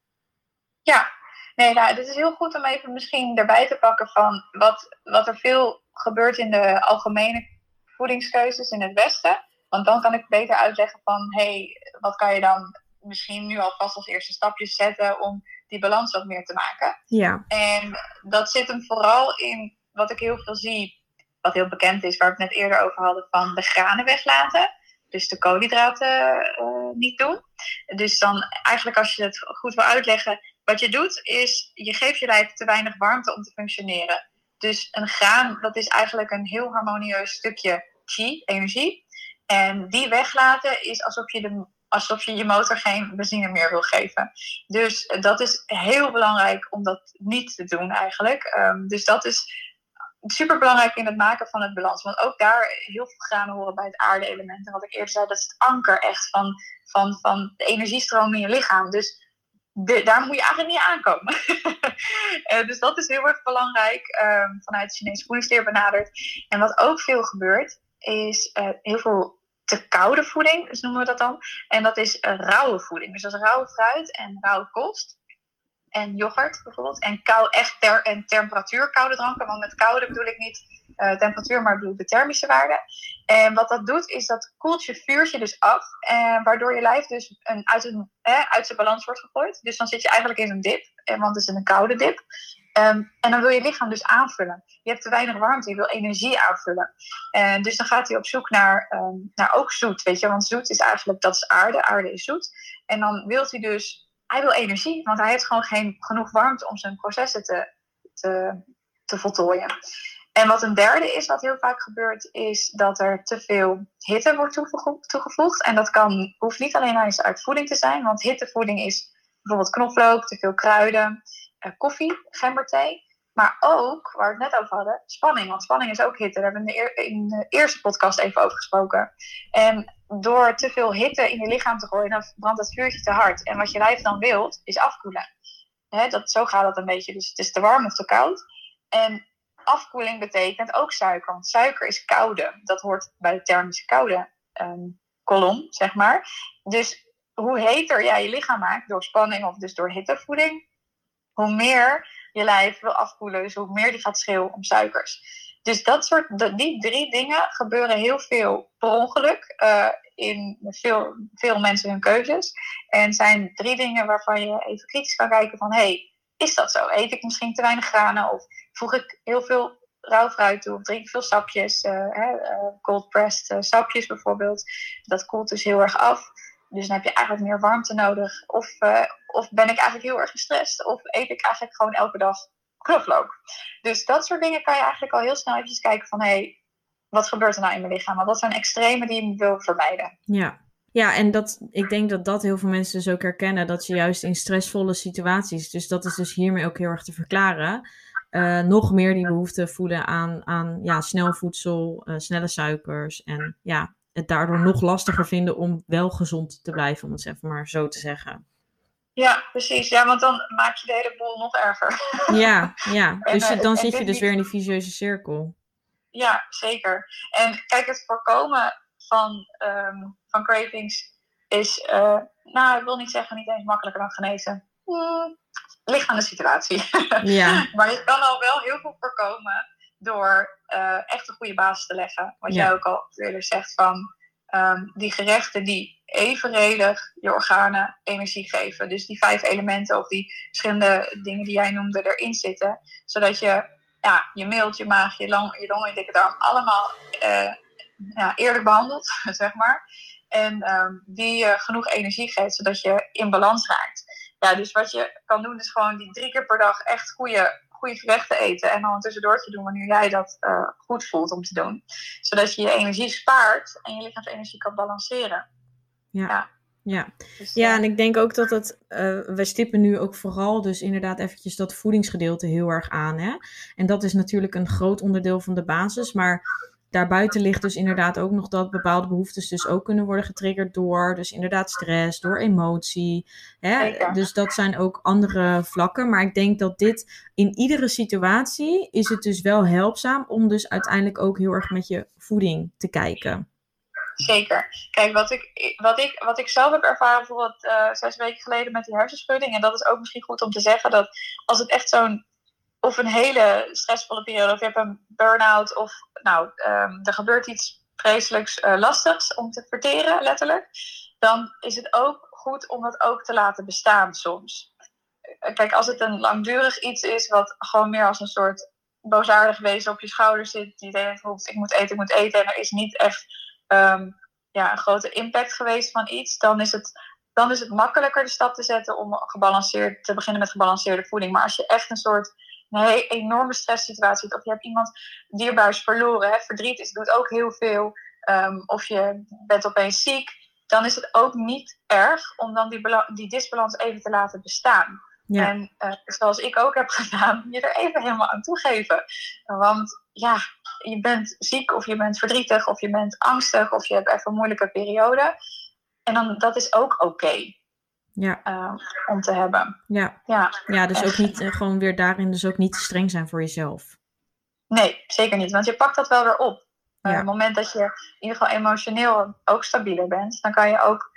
Ja, nee, nou, het is heel goed om even misschien erbij te pakken van wat, wat er veel gebeurt in de algemene voedingskeuzes in het Westen. Want dan kan ik beter uitleggen van, hé, hey, wat kan je dan misschien nu alvast als eerste stapjes zetten om die balans wat meer te maken. Ja. En dat zit hem vooral in wat ik heel veel zie, wat heel bekend is, waar we het net eerder over hadden, van de granen weglaten. Dus de koolhydraten uh, niet doen. Dus dan eigenlijk als je het goed wil uitleggen, wat je doet is, je geeft je lijf te weinig warmte om te functioneren. Dus een graan, dat is eigenlijk een heel harmonieus stukje chi, energie. En die weglaten is alsof je, de, alsof je je motor geen benzine meer wil geven. Dus dat is heel belangrijk om dat niet te doen eigenlijk. Um, dus dat is super belangrijk in het maken van het balans. Want ook daar heel veel granen horen bij het aarde-element. En wat ik eerder zei, dat is het anker echt van, van, van de energiestroom in je lichaam. Dus daar moet je eigenlijk niet aankomen. uh, dus dat is heel erg belangrijk um, vanuit de Chinese voedingsleer benaderd. En wat ook veel gebeurt, is uh, heel veel te koude voeding, dus noemen we dat dan. En dat is uh, rauwe voeding. Dus dat is rauwe fruit en rauwe kost. En yoghurt bijvoorbeeld. En kou, echt ter, en temperatuur koude dranken. Want met koude bedoel ik niet uh, temperatuur, maar bedoel ik de thermische waarde. En wat dat doet, is dat koelt je vuurtje dus af. En waardoor je lijf dus een, uit, een, eh, uit zijn balans wordt gegooid. Dus dan zit je eigenlijk in een dip. Want het is een koude dip. Um, en dan wil je lichaam dus aanvullen. Je hebt te weinig warmte, je wil energie aanvullen. En dus dan gaat hij op zoek naar, um, naar ook zoet, weet je. Want zoet is eigenlijk, dat is aarde, aarde is zoet. En dan wil hij dus, hij wil energie. Want hij heeft gewoon geen genoeg warmte om zijn processen te, te, te voltooien. En wat een derde is, wat heel vaak gebeurt, is dat er te veel hitte wordt toegevoegd. En dat kan, hoeft niet alleen eens uit voeding te zijn. Want hittevoeding is bijvoorbeeld knoflook, te veel kruiden koffie, gemberthee. Maar ook, waar we het net over hadden, spanning. Want spanning is ook hitte. Daar hebben we in de, eerste podcast even over gesproken. En door te veel hitte in je lichaam te gooien, dan brandt het vuurtje te hard. En wat je lijf dan wilt, is afkoelen. Dat, zo gaat dat een beetje. Dus het is te warm of te koud. En afkoeling betekent ook suiker. Want suiker is koude. Dat hoort bij de thermische koude um, kolom, zeg maar. Dus hoe heter jij je lichaam maakt, door spanning of dus door hittevoeding, hoe meer je lijf wil afkoelen, dus hoe meer die gaat schreeuwen om suikers. Dus dat soort, die drie dingen gebeuren heel veel per ongeluk uh, in veel, veel mensen hun keuzes. En zijn drie dingen waarvan je even kritisch kan kijken van, hey, is dat zo? Eet ik misschien te weinig granen? Of voeg ik heel veel rauw fruit toe? Of drink ik veel sapjes? Uh, uh, cold pressed sapjes bijvoorbeeld. Dat koelt dus heel erg af. Dus dan heb je eigenlijk meer warmte nodig. Of, uh, of ben ik eigenlijk heel erg gestrest. Of eet ik eigenlijk gewoon elke dag knoflook. Dus dat soort dingen kan je eigenlijk al heel snel even kijken van... hé, hey, wat gebeurt er nou in mijn lichaam? Want dat zijn extreme die je wil vermijden. Ja. Ja, en dat, ik denk dat dat heel veel mensen dus ook herkennen. Dat je juist in stressvolle situaties... Dus dat is dus hiermee ook heel erg te verklaren... Uh, nog meer die behoefte voelen aan, aan ja, snel voedsel, uh, snelle suikers en ja, het daardoor nog lastiger vinden om wel gezond te blijven, om het zeg maar zo te zeggen. Ja, precies. Ja, want dan maak je de hele boel nog erger. Ja, ja. Dus en, dan zit je dus weer in die vicieuze cirkel. Ja, zeker. En kijk, het voorkomen van, um, van cravings is, uh, nou, ik wil niet zeggen niet eens makkelijker dan genezen. Hmm, ligt aan de situatie. Ja. maar je kan al wel heel veel voorkomen door uh, echt een goede basis te leggen. Wat jij ook al eerder zegt van ehm, die gerechten die evenredig je organen energie geven. Dus die vijf elementen of die verschillende dingen die jij noemde erin zitten. Zodat je ja, je mild, je maag, je, long, je long en dikke darm allemaal uh, ja, eerlijk behandeld, zeg maar. En ehm, die je genoeg energie geeft, zodat je in balans raakt. Ja, dus wat je kan doen is gewoon die drie keer per dag echt goede, goede gerechten eten. En dan een tussendoortje doen wanneer jij dat uh, goed voelt om te doen. Zodat je je energie spaart en je lichaamsenergie kan balanceren. Ja. ja. Ja. Dus, ja, en ik denk ook dat het, uh, we stippen nu ook vooral dus inderdaad eventjes dat voedingsgedeelte heel erg aan. Hè? En dat is natuurlijk een groot onderdeel van de basis, maar daarbuiten ligt dus inderdaad ook nog dat bepaalde behoeftes dus ook kunnen worden getriggerd door dus inderdaad stress, door emotie. Hè? Dus dat zijn ook andere vlakken. Maar ik denk dat dit in iedere situatie is het dus wel helpzaam om dus uiteindelijk ook heel erg met je voeding te kijken. Zeker. Kijk, wat ik, wat ik, wat ik zelf heb ervaren bijvoorbeeld uh, zes weken geleden met die hersenschudding. En dat is ook misschien goed om te zeggen dat als het echt zo'n of een hele stressvolle periode, of je hebt een burn-out, of nou, um, er gebeurt iets vreselijks uh, lastigs om te verteren, letterlijk, dan is het ook goed om dat ook te laten bestaan soms. Eh, kijk, als het een langdurig iets is wat gewoon meer als een soort boosaardig wezen op je schouder zit, die denkt, ik moet eten, ik moet eten, en er is niet echt um, ja, een grote impact geweest van iets, dan is het dan is het makkelijker de stap te zetten om gebalanceerd te beginnen met gebalanceerde voeding. Maar als je echt een soort een enorme stresssituatie of je hebt iemand dierbaars verloren, hè, verdriet is, doet ook heel veel, um, of je bent opeens ziek, dan is het ook niet erg om dan die, die disbalans even te laten bestaan. Ja. En uh, zoals ik ook heb gedaan, je er even helemaal aan toegeven. Want ja, je bent ziek of je bent verdrietig of je bent angstig of je hebt even een moeilijke periode. En dan, dat is ook oké ja. Uh, om te hebben. Ja, ja. ja dus ook niet, uh, gewoon weer daarin dus ook niet te streng zijn voor jezelf. Nee, zeker niet. Want je pakt dat wel weer op. Uh. Op het moment dat je in ieder geval emotioneel ook stabieler bent, dan kan je ook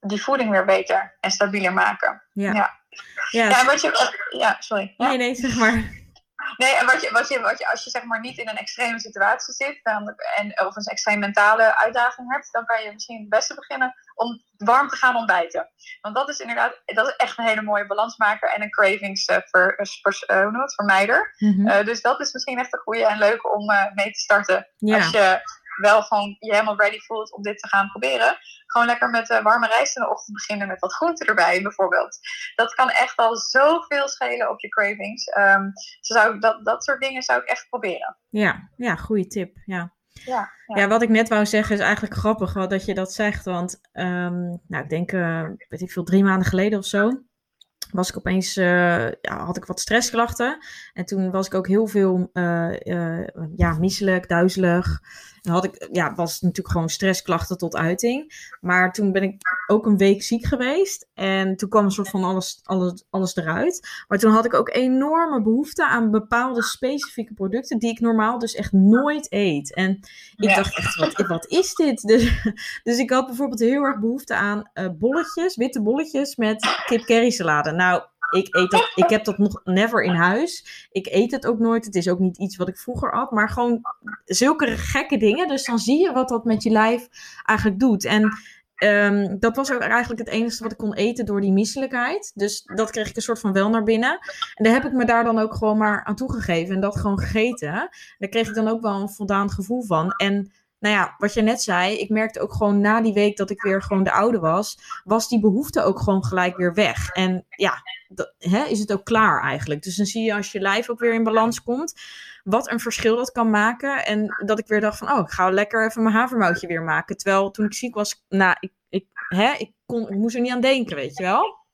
die voeding weer beter en stabieler maken. Ja. Ja, ja, ja, wat je, ja sorry. Nee, nee, zeg maar. Nee, en wat je, wat je, wat je, als je zeg maar niet in een extreme situatie zit dan, en, of een extreem mentale uitdaging hebt, dan kan je misschien het beste beginnen om warm te gaan ontbijten. Want dat is inderdaad, dat is echt een hele mooie balansmaker en een cravings uh, ver, uh, vermijder. Mm -hmm. dus dat is misschien echt een goede en leuke om mee te starten. Ja. Als je wel gewoon je helemaal ready voelt om dit te gaan proberen. Gewoon lekker met uh, warme rijst in de ochtend beginnen met wat groente erbij bijvoorbeeld. Dat kan echt al zoveel schelen op je cravings. Um, zou, dat, dat soort dingen zou ik echt proberen. Ja, ja goede tip. Ja. Ja, ja. ja, wat ik net wou zeggen is eigenlijk grappig wat dat je dat zegt. Want um, nou, ik denk, uh, weet ik veel, drie maanden geleden of zo was ik opeens, uh, ja, had ik wat stressklachten. En toen was ik ook heel veel, uh, uh, ja, misselijk, duizelig. Had ik, ja, was natuurlijk gewoon stressklachten tot uiting. Maar toen ben ik ook een week ziek geweest. En toen kwam een soort van alles, alles, alles eruit. Maar toen had ik ook enorme behoefte aan bepaalde specifieke producten. Die ik normaal dus echt nooit eet. En ik dacht echt, wat, wat is dit? Dus, dus ik had bijvoorbeeld heel erg behoefte aan uh, bolletjes, witte bolletjes met kip curry salade. Nou, ik, eet dat, ik heb dat nog never in huis. Ik eet het ook nooit. Het is ook niet iets wat ik vroeger at. Maar gewoon zulke gekke dingen. Dus dan zie je wat dat met je lijf eigenlijk doet. En um, dat was ook eigenlijk het enige wat ik kon eten door die misselijkheid. Dus dat kreeg ik een soort van wel naar binnen. En daar heb ik me daar dan ook gewoon maar aan toegegeven. En dat gewoon gegeten. Daar kreeg ik dan ook wel een voldaan gevoel van. En nou ja, wat je net zei, ik merkte ook gewoon na die week dat ik weer gewoon de oude was, was die behoefte ook gewoon gelijk weer weg. En ja, hè, is het ook klaar eigenlijk. Dus dan zie je als je lijf ook weer in balans komt, wat een verschil dat kan maken. En dat ik weer dacht van, oh, ik ga lekker even mijn havermoutje weer maken. Terwijl toen ik ziek was, nou, ik, ik, hè, ik, kon, ik moest er niet aan denken, weet je wel?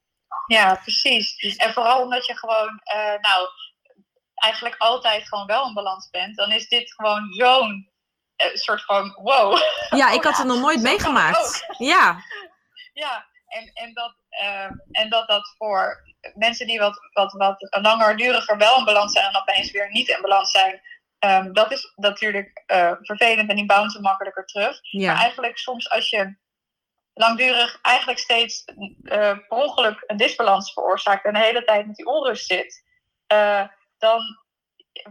Ja, precies. Dus- en vooral omdat je gewoon, uh, nou, eigenlijk altijd gewoon wel in balans bent, dan is dit gewoon zo'n een soort van wow. Ja, ik had het nog nooit meegemaakt. Ja. Ja, en, en, dat, uh, en dat dat voor mensen die wat, wat, wat langer duriger wel in balans zijn en opeens weer niet in balans zijn, um, dat is natuurlijk uh, vervelend en die bouncen makkelijker terug. Ja. Maar eigenlijk soms als je langdurig eigenlijk steeds uh, per ongeluk een disbalans veroorzaakt en de hele tijd met die onrust zit, dan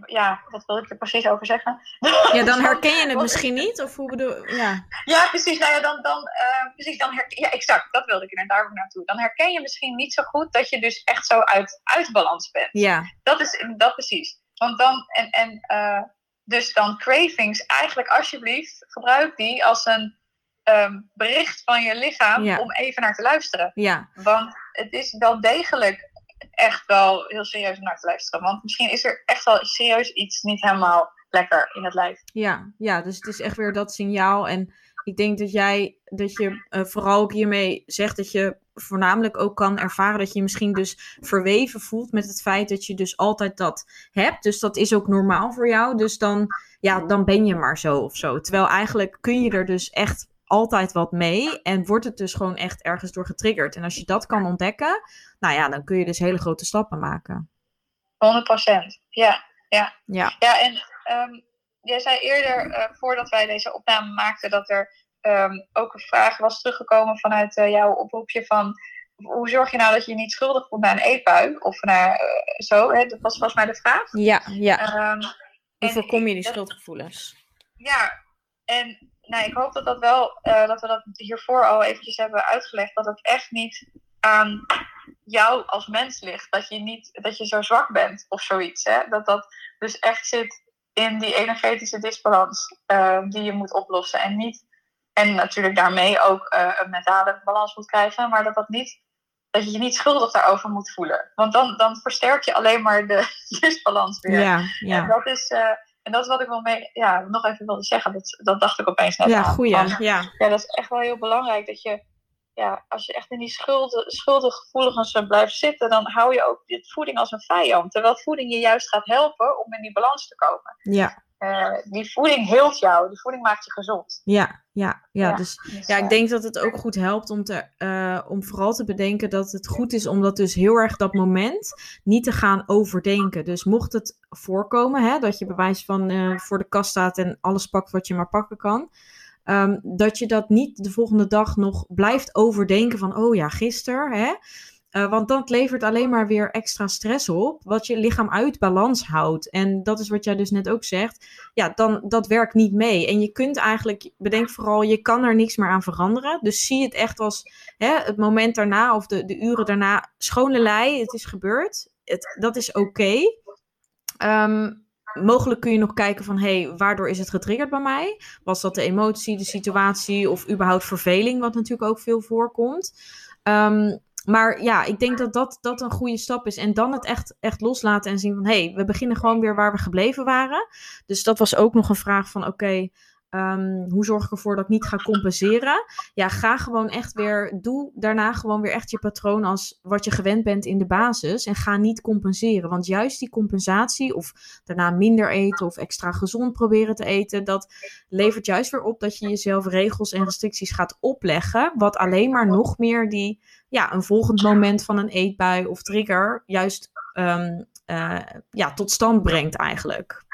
ja, wat wil ik er precies over zeggen? Ja, dan herken je het misschien niet, of hoe bedoel ja. Ja, precies. Nou ja, dan, dan, uh, precies, dan herken, ja, exact, dat wilde ik daar ook naartoe. Dan herken je misschien niet zo goed dat je dus echt zo uit, uit balans bent. Ja. Dat is dat precies. Want dan, en, en uh, dus dan cravings, eigenlijk alsjeblieft, gebruik die als een um, bericht van je lichaam Ja. om even naar te luisteren. Ja, Want het is wel degelijk echt wel heel serieus naar te luisteren. Want misschien is er echt wel serieus iets niet helemaal lekker in het lijf. ja, ja, dus het is echt weer dat signaal. En ik denk dat jij, dat je eh, vooral ook hiermee zegt dat je voornamelijk ook kan ervaren dat je je misschien dus verweven voelt met het feit dat je dus altijd dat hebt. Dus dat is ook normaal voor jou. Dus dan, ja, dan ben je maar zo of zo. Terwijl eigenlijk kun je er dus echt altijd wat mee en wordt het dus gewoon echt ergens door getriggerd. En als je dat kan ontdekken, nou ja, dan kun je dus hele grote stappen maken. 100 procent. Ja, ja. Ja, Ja, en ehm, jij zei eerder, eh, voordat wij deze opname maakten, dat er ehm, ook een vraag was teruggekomen vanuit eh, jouw oproepje van hoe zorg je nou dat je je niet schuldig voelt na een eetbui? Of naar eh, zo, hè? dat was volgens mij de vraag. ja, ja. Ehm, Hoe voorkom je die schuldgevoelens? Ja, en nou, ik hoop dat, dat, wel, eh, dat we dat hiervoor al eventjes hebben uitgelegd. Dat het echt niet aan jou als mens ligt. Dat je, niet, dat je zo zwak bent of zoiets. Hè? Dat dat dus echt zit in die energetische disbalans eh, die je moet oplossen. En, niet, en natuurlijk daarmee ook eh, een mentale balans moet krijgen. Maar dat, dat, niet, dat je je niet schuldig daarover moet voelen. Want dan, dan versterk je alleen maar de disbalans weer. Ja, En ja. dat is, en dat is wat ik wel mee, ja, nog even wilde zeggen. Dat, dat dacht ik opeens net Ja, aan. goeie. Van, Ja, ja, dat is echt wel heel belangrijk. Dat je, ja, als je echt in die schulden, schuldengevoeligens eh, blijft zitten, dan hou je ook dit voeding als een vijand. Terwijl voeding je juist gaat helpen om in die balans te komen. ja, Eh, die voeding heelt jou. Die voeding maakt je gezond. ja, ja, ja. Ja. Dus Dus, ja, eh, ik denk dat het ook goed helpt om, te, eh, om vooral te bedenken dat het goed is om dat dus heel erg dat moment niet te gaan overdenken. Dus mocht het voorkomen hè, dat je bewijs van eh, voor de kast staat en alles pakt wat je maar pakken kan. ehm, dat je dat niet de volgende dag nog blijft overdenken van, oh ja, gisteren. Hè? Eh, want dat levert alleen maar weer extra stress op, wat je lichaam uit balans houdt. En dat is wat jij dus net ook zegt. Ja, dan dat werkt niet mee. En je kunt eigenlijk, bedenk vooral, je kan er niks meer aan veranderen. Dus zie het echt als hè, het moment daarna of de, de uren daarna, schone het is gebeurd. Het, dat is oké. Ehm, mogelijk kun je nog kijken van, hé, hey, waardoor is het getriggerd bij mij? Was dat de emotie, de situatie of überhaupt verveling, wat natuurlijk ook veel voorkomt. Ehm, maar ja, ik denk dat, dat dat een goede stap is. En dan het echt, echt loslaten en zien van... hé, hey, we beginnen gewoon weer waar we gebleven waren. Dus dat was ook nog een vraag van... oké, ehm, hoe zorg ik ervoor dat ik niet ga compenseren? Ja, ga gewoon echt weer... doe daarna gewoon weer echt je patroon als wat je gewend bent in de basis. En ga niet compenseren. Want juist die compensatie of daarna minder eten... of extra gezond proberen te eten... dat levert juist weer op dat je jezelf regels en restricties gaat opleggen... wat alleen maar nog meer die ja, een volgend moment van een eetbui of trigger juist ehm, eh, ja, tot stand brengt eigenlijk.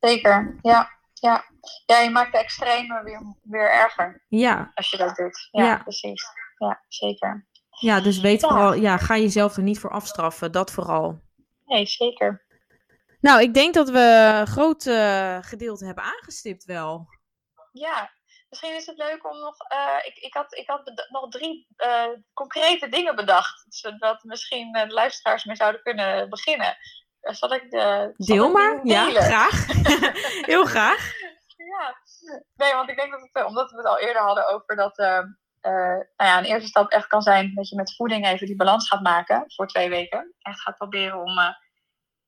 Zeker, ja. Ja. ja, je maakt de extreme weer, weer erger Ja, als je dat doet. Ja, Ja. precies. Ja, zeker. ja dus weet Ja. vooral, ja, ga jezelf er niet voor afstraffen, dat vooral. Nee, zeker. Nou, ik denk dat we een groot eh, gedeelte hebben aangestipt wel. Ja, misschien is het leuk om nog. eh, ik, ik had, ik had nog drie eh, concrete dingen bedacht. Zodat misschien de luisteraars mee zouden kunnen beginnen. Eh, zal ik de. Deel maar, ja, graag. Heel graag. Ja, nee, want ik denk dat het, omdat we het al eerder hadden over dat. eh, nou ja, een eerste stap echt kan zijn dat je met voeding even die balans gaat maken voor twee weken. Echt gaat proberen om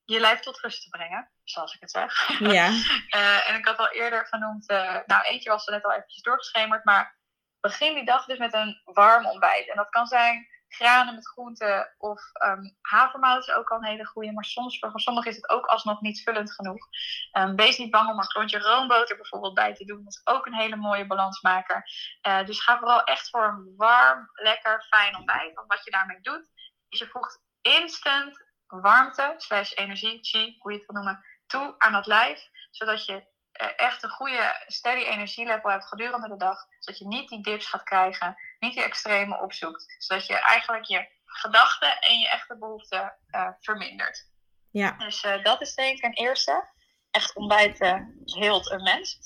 je lijf tot rust te brengen, zoals ik het zeg. Ja, Eh, en ik had al eerder genoemd, eh, nou eentje was er net al eventjes doorgeschemerd, maar begin die dag dus met een warm ontbijt. En dat kan zijn granen met groenten of ehm havermout is ook al een hele goede, maar soms voor sommigen is het ook alsnog niet vullend genoeg. Ehm, wees niet bang om een klontje roomboter bijvoorbeeld bij te doen, dat is ook een hele mooie balansmaker. Eh, dus ga vooral echt voor een warm, lekker, fijn ontbijt. Want wat je daarmee doet, is je voegt instant warmte, slash energie, chi, hoe je het wil noemen, toe aan het lijf. Zodat je eh, echt een goede, steady energielevel hebt gedurende de dag. Zodat je niet die dips gaat krijgen, niet die extreme opzoekt. Zodat je eigenlijk je gedachten en je echte behoeften eh, vermindert. Ja. Dus uh, dat is denk ik een eerste. Echt ontbijt uh, heelt een mens.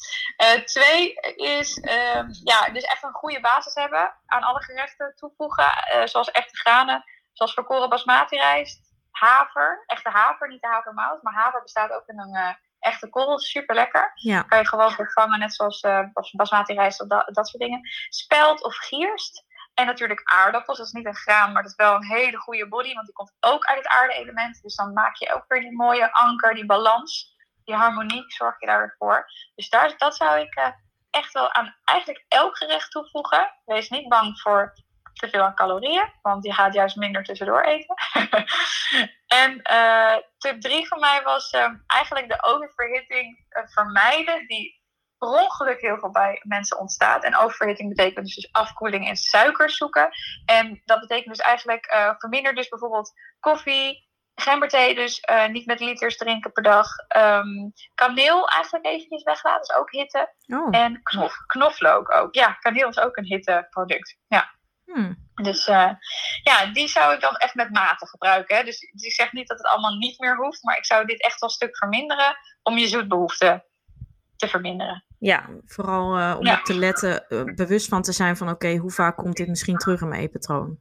Twee is um, ja, dus echt een goede basis hebben aan alle gerechten toevoegen. zoals echte granen, zoals verkoren basmati rijst, haver. Echte haver, niet de havermout. Maar haver bestaat ook in een echte korrel. Super lekker. Ja. Kan je gewoon vervangen, net zoals basmati rijst of dat, dat soort dingen. Spelt of gierst. En natuurlijk aardappels. Dat is niet een graan, maar dat is wel een hele goede body. Want die komt ook uit het aarde-element. Dus dan maak je ook weer die mooie anker, die balans, die harmonie. Zorg je daar weer voor. Dus daar, dat zou ik uh, echt wel aan eigenlijk elk gerecht toevoegen. Wees niet bang voor te veel aan calorieën. Want je gaat juist minder tussendoor eten. en uh, tip 3 van mij was uh, eigenlijk de oververhitting vermijden. Die per ongeluk heel veel bij mensen ontstaat. En oververhitting betekent dus, dus afkoeling en suiker zoeken. En dat betekent dus eigenlijk uh, verminder dus bijvoorbeeld koffie, gemberthee dus uh, niet met liters drinken per dag. Um, kaneel eigenlijk eventjes weglaten, is ook hitte. Oh. En knof, knoflook ook. Ja, kaneel is ook een hitteproduct. Ja. Hmm. Dus uh, ja, die zou ik dan echt met mate gebruiken. Hè. Dus ik zeg niet dat het allemaal niet meer hoeft, maar ik zou dit echt wel een stuk verminderen om je zoetbehoefte te verminderen. Ja, vooral uh, om Ja. op te letten, uh, bewust van te zijn van oké, hoe vaak komt dit misschien terug in mijn eetpatroon?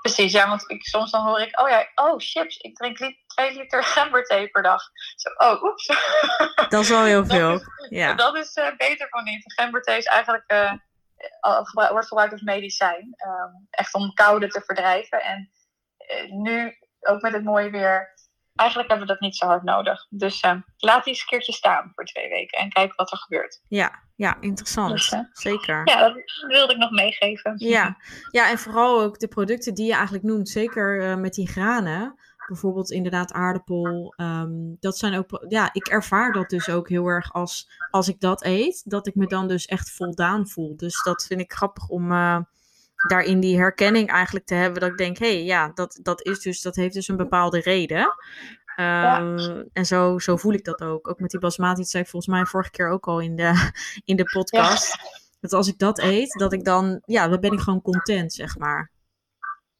Precies, ja, want ik, soms dan hoor ik, oh ja, oh chips, ik drink li twee liter gemberthee per dag. Zo, oh, oeps. Dat is wel heel Dat veel. is- Ja, Dat is eh, beter van niet. Gemberthee is eigenlijk, eh, wordt gebruikt als medicijn. ehm, echt om koude te verdrijven. En eh, nu, ook met het mooie weer, eigenlijk hebben we dat niet zo hard nodig. Dus eh, laat die eens een keertje staan voor twee weken en kijk wat er gebeurt. ja, ja, interessant. Dus, eh, Zeker. Ja, dat wilde ik nog meegeven. Ja. ja, en vooral ook de producten die je eigenlijk noemt, zeker eh, met die granen. Bijvoorbeeld inderdaad aardappel. ehm, dat zijn ook, ja, ik ervaar dat dus ook heel erg als, als ik dat eet, dat ik me dan dus echt voldaan voel. Dus dat vind ik grappig om eh, daarin die herkenning eigenlijk te hebben. Dat ik denk, hé, hey, ja, dat, dat is dus, dat heeft dus een bepaalde reden. Ehm, En zo, zo voel ik dat ook. Ook met die basmati, dat zei ik volgens mij vorige keer ook al in de, in de podcast. Dat als ik dat eet, dat ik dan, ja, dan ben ik gewoon content, zeg maar.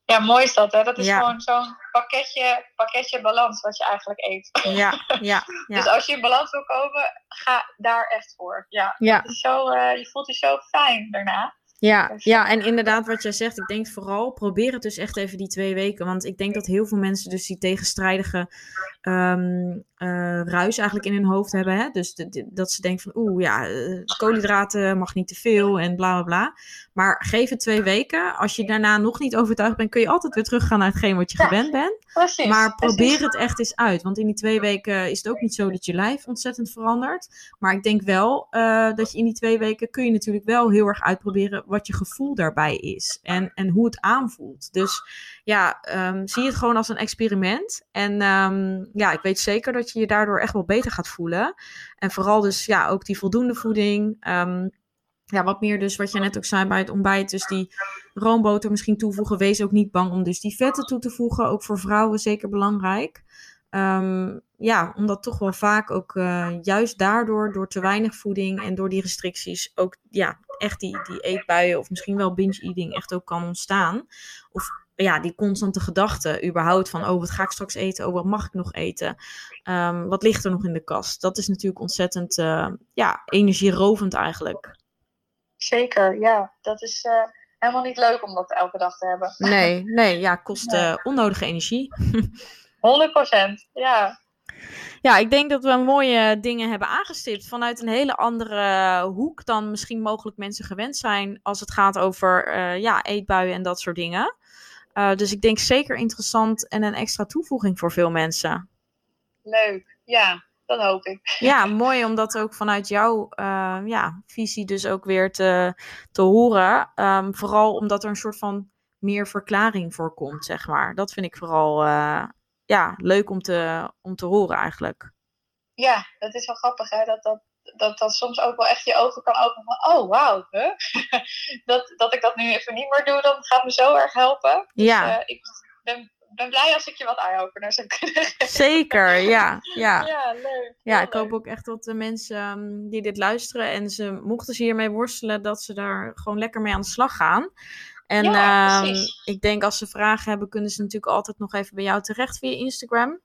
Ja, mooi is dat, hè? Dat is Ja. gewoon zo'n pakketje, pakketje balans wat je eigenlijk eet. Ja, ja, Dus als je in balans wil komen, ga daar echt voor. Ja, Ja, het is zo, eh, je voelt je zo fijn daarna. ja, Dus- ja, en inderdaad wat jij zegt, ik denk vooral, probeer het dus echt even die twee weken. Want ik denk dat heel veel mensen dus die tegenstrijdige ehm, eh, ruis eigenlijk in hun hoofd hebben. Hè? Dus de- de- dat ze denken van, oeh ja, eh, koolhydraten mag niet te veel en bla bla bla. Maar geef het twee weken. Als je daarna nog niet overtuigd bent, kun je altijd weer teruggaan naar hetgeen wat je Ja. gewend bent. Precies. Maar probeer precies. het echt eens uit. Want in die twee weken is het ook niet zo dat je lijf ontzettend verandert. Maar ik denk wel eh, dat je in die twee weken kun je natuurlijk wel heel erg uitproberen wat je gevoel daarbij is. En, en hoe het aanvoelt. Dus ja, ehm, zie het gewoon als een experiment. En ehm, ja, ik weet zeker dat je je daardoor echt wel beter gaat voelen. En vooral dus ja, ook die voldoende voeding. Ehm, ja, wat meer dus wat je net ook zei bij het ontbijt. Dus die roomboter misschien toevoegen. Wees ook niet bang om dus die vetten toe te voegen. Ook voor vrouwen zeker belangrijk. Ja, omdat toch wel vaak ook eh, juist daardoor, door te weinig voeding en door die restricties, ook ja, echt die, die eetbuien of misschien wel binge-eating echt ook kan ontstaan. Of ja, die constante gedachte überhaupt van, oh, wat ga ik straks eten? Oh, wat mag ik nog eten? Ehm, wat ligt er nog in de kast? Dat is natuurlijk ontzettend, eh, ja, energierovend eigenlijk. Zeker, ja. Dat is eh, helemaal niet leuk om dat elke dag te hebben. Nee, nee, ja, kost eh, onnodige energie. 100 procent, ja. Ja, ik denk dat we mooie dingen hebben aangestipt vanuit een hele andere hoek dan misschien mogelijk mensen gewend zijn als het gaat over ja, eetbuien en dat soort dingen. Eh, dus ik denk zeker interessant en een extra toevoeging voor veel mensen. Leuk. Ja, dat hoop ik. Ja, mooi om dat ook vanuit jouw eh, ja, visie dus ook weer te, te horen. Ehm, vooral omdat er een soort van meer verklaring voor komt, zeg maar. Dat vind ik vooral eh, ja, leuk om te, om te horen eigenlijk. Ja, dat is wel grappig, hè? Dat dat, dat dat soms ook wel echt je ogen kan openen van, oh, wauw, huh? dat, dat ik dat nu even niet meer doe, dat gaat me zo erg helpen. Ja. Eh, ik ben, ben blij als ik je wat eye-opener zou kunnen geven. Zeker, ja. ja. Ja, leuk. Ja, ik hoop ook echt dat de mensen ehm, die dit luisteren en ze mochten ze hiermee worstelen, dat ze daar gewoon lekker mee aan de slag gaan. En Ja, precies. ik denk als ze vragen hebben, kunnen ze natuurlijk altijd nog even bij jou terecht via Instagram.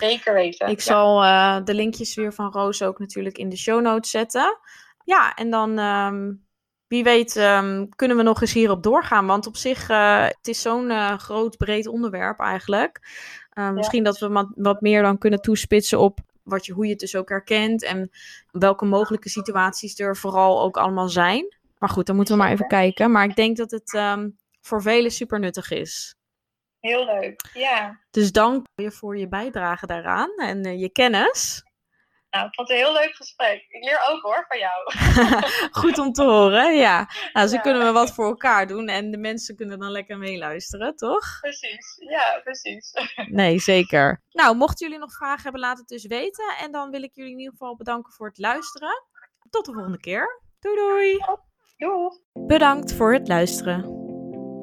Zeker weten. Ik zal uh, de linkjes weer van Roos ook natuurlijk in de show notes zetten. Ja, en dan um, wie weet um, kunnen we nog eens hierop doorgaan. Want op zich, uh, het is zo'n uh, groot, breed onderwerp eigenlijk. Ja. Misschien dat we wat, wat meer dan kunnen toespitsen op wat je, hoe je het dus ook herkent. En welke mogelijke situaties er vooral ook allemaal zijn. Maar goed, dan moeten we maar even kijken. Maar ik denk dat het um, voor velen super nuttig is. Heel leuk, ja. Dus dank je voor je bijdrage daaraan en uh, je kennis. Nou, ik vond het een heel leuk gesprek. Ik leer ook hoor van jou. Goed om te horen, ja. Nou, zo ja. kunnen we wat voor elkaar doen en de mensen kunnen dan lekker meeluisteren, toch? Precies, ja, precies. Nee, zeker. Nou, mochten jullie nog vragen hebben, laat het dus weten. En dan wil ik jullie in ieder geval bedanken voor het luisteren. Tot de volgende keer. Doei doei. Doei. Bedankt voor het luisteren.